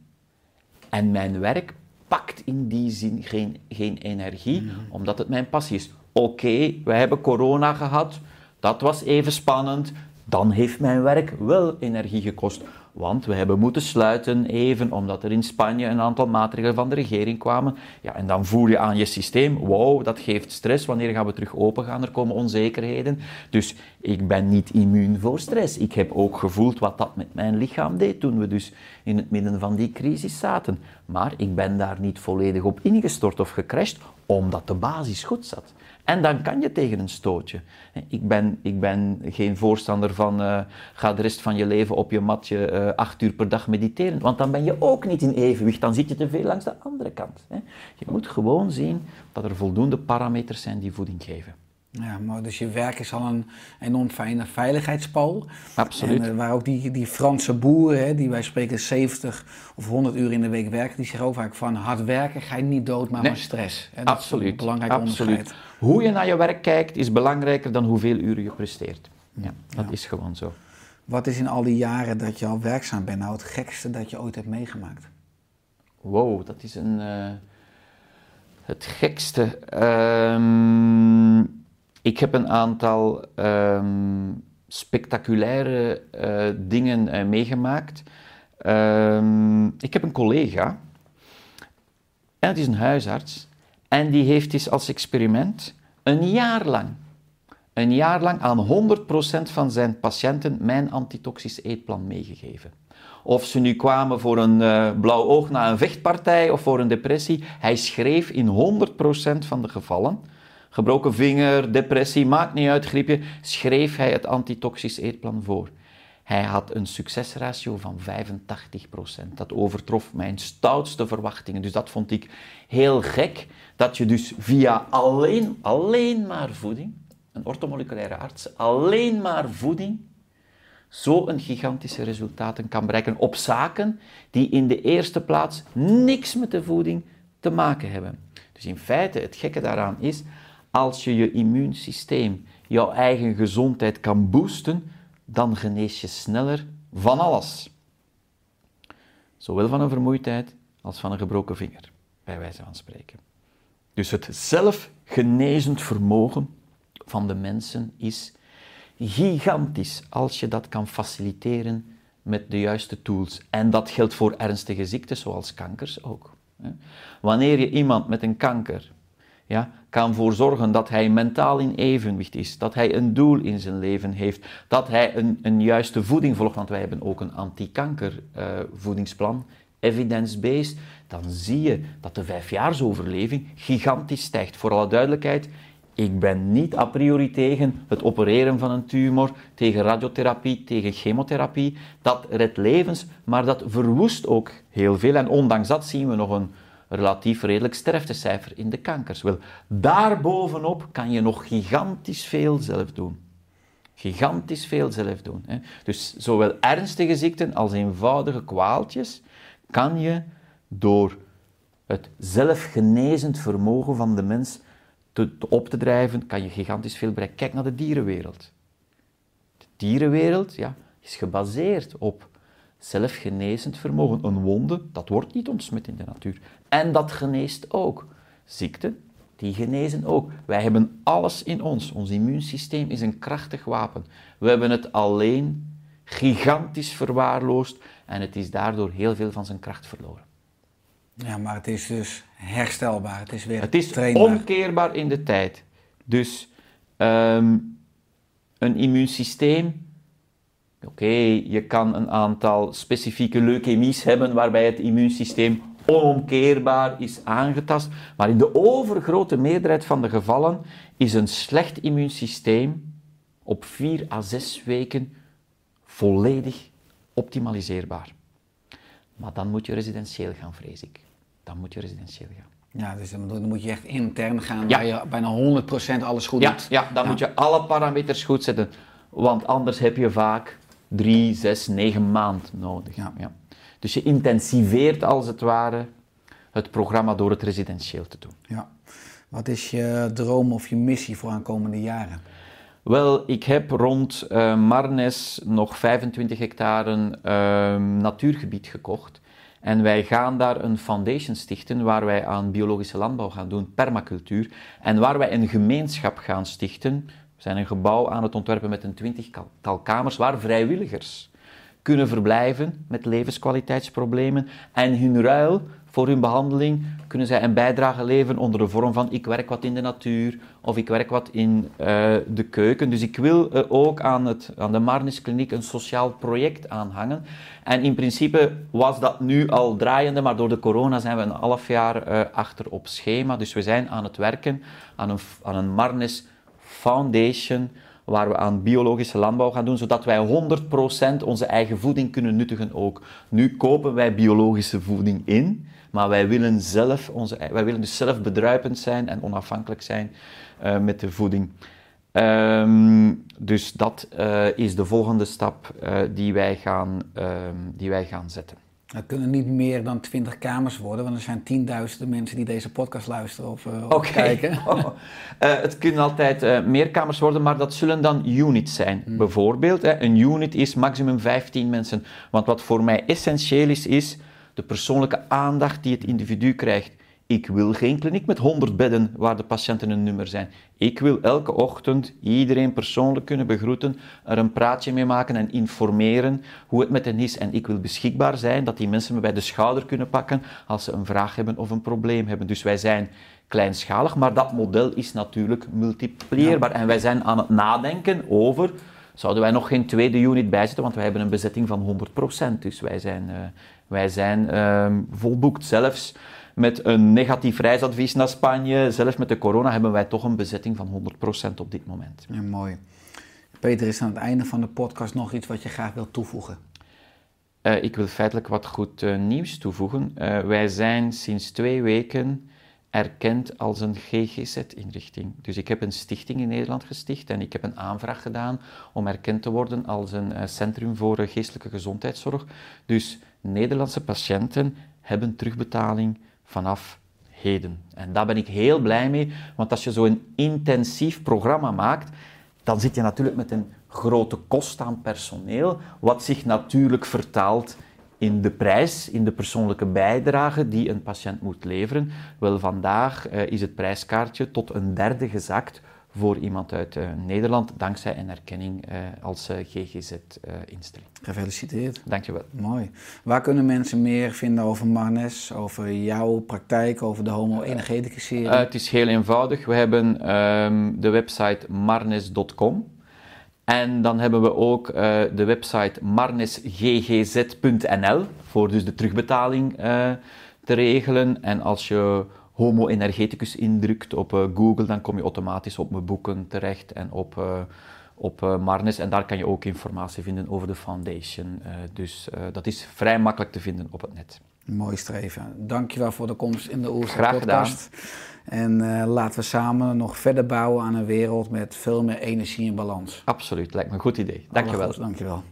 En mijn werk pakt in die zin geen, geen energie, omdat het mijn passie is. Oké, we hebben corona gehad, dat was even spannend, dan heeft mijn werk wel energie gekost. Want we hebben moeten sluiten even omdat er in Spanje een aantal maatregelen van de regering kwamen. Ja, en dan voel je aan je systeem, wow, dat geeft stress. Wanneer gaan we terug open gaan? Er komen onzekerheden. Dus ik ben niet immuun voor stress. Ik heb ook gevoeld wat dat met mijn lichaam deed toen we dus in het midden van die crisis zaten. Maar ik ben daar niet volledig op ingestort of gecrashed, omdat de basis goed zat. En dan kan je tegen een stootje. Ik ben, ik ben geen voorstander van uh, ga de rest van je leven op je matje uh, acht uur per dag mediteren, want dan ben je ook niet in evenwicht, dan zit je te veel langs de andere kant. Hè. Je moet gewoon zien dat er voldoende parameters zijn die voeding geven. Ja, maar dus je werk is al een enorm fijne veiligheidspal. Absoluut. En, uh, waar ook die, die Franse boeren, hè, die wij spreken 70 of 100 uur in de week werken, die zeggen ook vaak van hard werken ga je niet dood, maar Nee. maar stress. Absoluut. Dat is een belangrijk Absoluut. onderscheid. Hoe je naar je werk kijkt is belangrijker dan hoeveel uren je presteert. Ja, dat is gewoon zo. Wat is in al die jaren dat je al werkzaam bent nou het gekste dat je ooit hebt meegemaakt? Wow, dat is een. eh, het gekste. Ehm, ik heb een aantal ehm, spectaculaire eh, dingen eh, meegemaakt. Ehm, ik heb een collega, en het is een huisarts, en die heeft eens als experiment een jaar lang, een jaar lang aan 100% van zijn patiënten mijn antitoxisch eetplan meegegeven. Of ze nu kwamen voor een eh, blauw oog na een vechtpartij of voor een depressie, hij schreef in 100% van de gevallen, gebroken vinger, depressie, maakt niet uit, griepje, schreef hij het antitoxisch eetplan voor. Hij had een succesratio van 85%. Dat overtrof mijn stoutste verwachtingen. Dus dat vond ik heel gek, dat je dus via alleen, alleen maar voeding, een ortomoleculaire arts, alleen maar voeding, zo een gigantische resultaten kan bereiken op zaken die in de eerste plaats niks met de voeding te maken hebben. Dus in feite, het gekke daaraan is, als je je immuunsysteem, jouw eigen gezondheid kan boosten, dan genees je sneller van alles. Zowel van een vermoeidheid als van een gebroken vinger, bij wijze van spreken. Dus het zelfgenezend vermogen van de mensen is gigantisch als je dat kan faciliteren met de juiste tools. En dat geldt voor ernstige ziektes zoals kankers ook. Wanneer je iemand met een kanker ja, kan voor zorgen dat hij mentaal in evenwicht is, dat hij een doel in zijn leven heeft, dat hij een, een juiste voeding volgt, want wij hebben ook een anti-kanker eh, voedingsplan, evidence-based, dan zie je dat de vijfjaarsoverleving gigantisch stijgt. Voor alle duidelijkheid, ik ben niet a priori tegen het opereren van een tumor, tegen radiotherapie, tegen chemotherapie. Dat redt levens, maar dat verwoest ook heel veel. En ondanks dat zien we nog een relatief redelijk sterftecijfer in de kankers. Wel, daarbovenop kan je nog gigantisch veel zelf doen. Gigantisch veel zelf doen. Hè. Dus zowel ernstige ziekten als eenvoudige kwaaltjes kan je door het zelfgenezend vermogen van de mens te, op te drijven, kan je gigantisch veel bereiken. Kijk naar de dierenwereld. De dierenwereld ja, is gebaseerd op zelfgenezend vermogen. Een wonde, dat wordt niet ontsmet in de natuur. En dat geneest ook. Ziekten, die genezen ook. Wij hebben alles in ons. Ons immuunsysteem is een krachtig wapen. We hebben het alleen gigantisch verwaarloosd en het is daardoor heel veel van zijn kracht verloren. Ja, maar het is dus herstelbaar. Het is weer Het is trainbaar. omkeerbaar in de tijd. Dus ehm, een immuunsysteem. Oké, je kan een aantal specifieke leukemies hebben waarbij het immuunsysteem onomkeerbaar is aangetast. Maar in de overgrote meerderheid van de gevallen is een slecht immuunsysteem op 4 à 6 weken volledig optimaliseerbaar. Maar dan moet je residentieel gaan, vrees ik. Dan moet je residentieel gaan. Ja, dus dan moet je echt intern gaan, Ja. waar je bijna 100% alles goed Ja, doet. ja dan moet je alle parameters goed zetten. Want anders heb je vaak drie, zes, negen maanden nodig. Ja. Dus je intensiveert als het ware het programma door het residentieel te doen. Ja. Wat is je droom of je missie voor aankomende jaren? Wel, ik heb rond eh, Marnes nog 25 hectare eh, natuurgebied gekocht. En wij gaan daar een foundation stichten waar wij aan biologische landbouw gaan doen, permacultuur. En waar wij een gemeenschap gaan stichten. We zijn een gebouw aan het ontwerpen met een twintigtal kamers waar vrijwilligers kunnen verblijven met levenskwaliteitsproblemen. En hun ruil voor hun behandeling kunnen zij een bijdrage leveren onder de vorm van ik werk wat in de natuur of ik werk wat in eh, de keuken. Dus ik wil uh, ook aan, het, aan de Marnis Kliniek een sociaal project aanhangen. En in principe was dat nu al draaiende, maar door de corona zijn we een half jaar uh, achter op schema. Dus we zijn aan het werken aan een, aan een Marnis Foundation waar we aan biologische landbouw gaan doen, zodat wij 100% onze eigen voeding kunnen nuttigen ook. Nu kopen wij biologische voeding in, maar wij willen, zelf onze, wij willen dus zelf bedruipend zijn en onafhankelijk zijn uh, met de voeding. Um, dus dat uh, is de volgende stap uh, die, wij gaan, um, die wij gaan zetten. Het kunnen niet meer dan 20 kamers worden, want er zijn tienduizenden mensen die deze podcast luisteren of, uh, of okay. kijken. Oh. Uh, het kunnen altijd uh, meer kamers worden, maar dat zullen dan units zijn. Hmm. Bijvoorbeeld, hè, een unit is maximum 15 mensen. Want wat voor mij essentieel is, is de persoonlijke aandacht die het individu krijgt. Ik wil geen kliniek met 100 bedden waar de patiënten een nummer zijn. Ik wil elke ochtend iedereen persoonlijk kunnen begroeten, er een praatje mee maken en informeren hoe het met hen is. En ik wil beschikbaar zijn, dat die mensen me bij de schouder kunnen pakken als ze een vraag hebben of een probleem hebben. Dus wij zijn kleinschalig, maar dat model is natuurlijk multiplieerbaar. En wij zijn aan het nadenken over zouden wij nog geen tweede unit bijzetten, want wij hebben een bezetting van 100%. Dus wij zijn, uh, wij zijn uh, volboekt. Zelfs met een negatief reisadvies naar Spanje, zelfs met de corona, hebben wij toch een bezetting van 100% op dit moment. Ja, mooi. Peter, is aan het einde van de podcast nog iets wat je graag wilt toevoegen? Uh, ik wil feitelijk wat goed uh, nieuws toevoegen. Uh, wij zijn sinds twee weken erkend als een GGZ-inrichting. Dus ik heb een stichting in Nederland gesticht en ik heb een aanvraag gedaan om erkend te worden als een centrum voor geestelijke gezondheidszorg. Dus Nederlandse patiënten hebben terugbetaling vanaf heden. En daar ben ik heel blij mee, want als je zo'n intensief programma maakt, dan zit je natuurlijk met een grote kost aan personeel, wat zich natuurlijk vertaalt in de prijs, in de persoonlijke bijdrage die een patiënt moet leveren. Wel, vandaag uh, is het prijskaartje tot een derde voor iemand uit uh, Nederland, dankzij een erkenning uh, als GGZ-instelling. Gefeliciteerd. Dankjewel. Mooi. Waar kunnen mensen meer vinden over Marnes, over jouw praktijk, over de homo-energetica-serie? het is heel eenvoudig. We hebben um, de website marnes.com. En dan hebben we ook uh, de website marnesggz.nl voor dus de terugbetaling uh, te regelen. En als je Homo Energeticus indrukt op uh, Google, dan kom je automatisch op mijn boeken terecht en op, op Marnes. En daar kan je ook informatie vinden over de foundation. dus dat is vrij makkelijk te vinden op het net. Mooi streven. Dankjewel voor de komst in de Oerse Graag podcast. En uh, laten we samen nog verder bouwen aan een wereld met veel meer energie en balans. Absoluut, lijkt me een goed idee. Dankjewel. Dankjewel.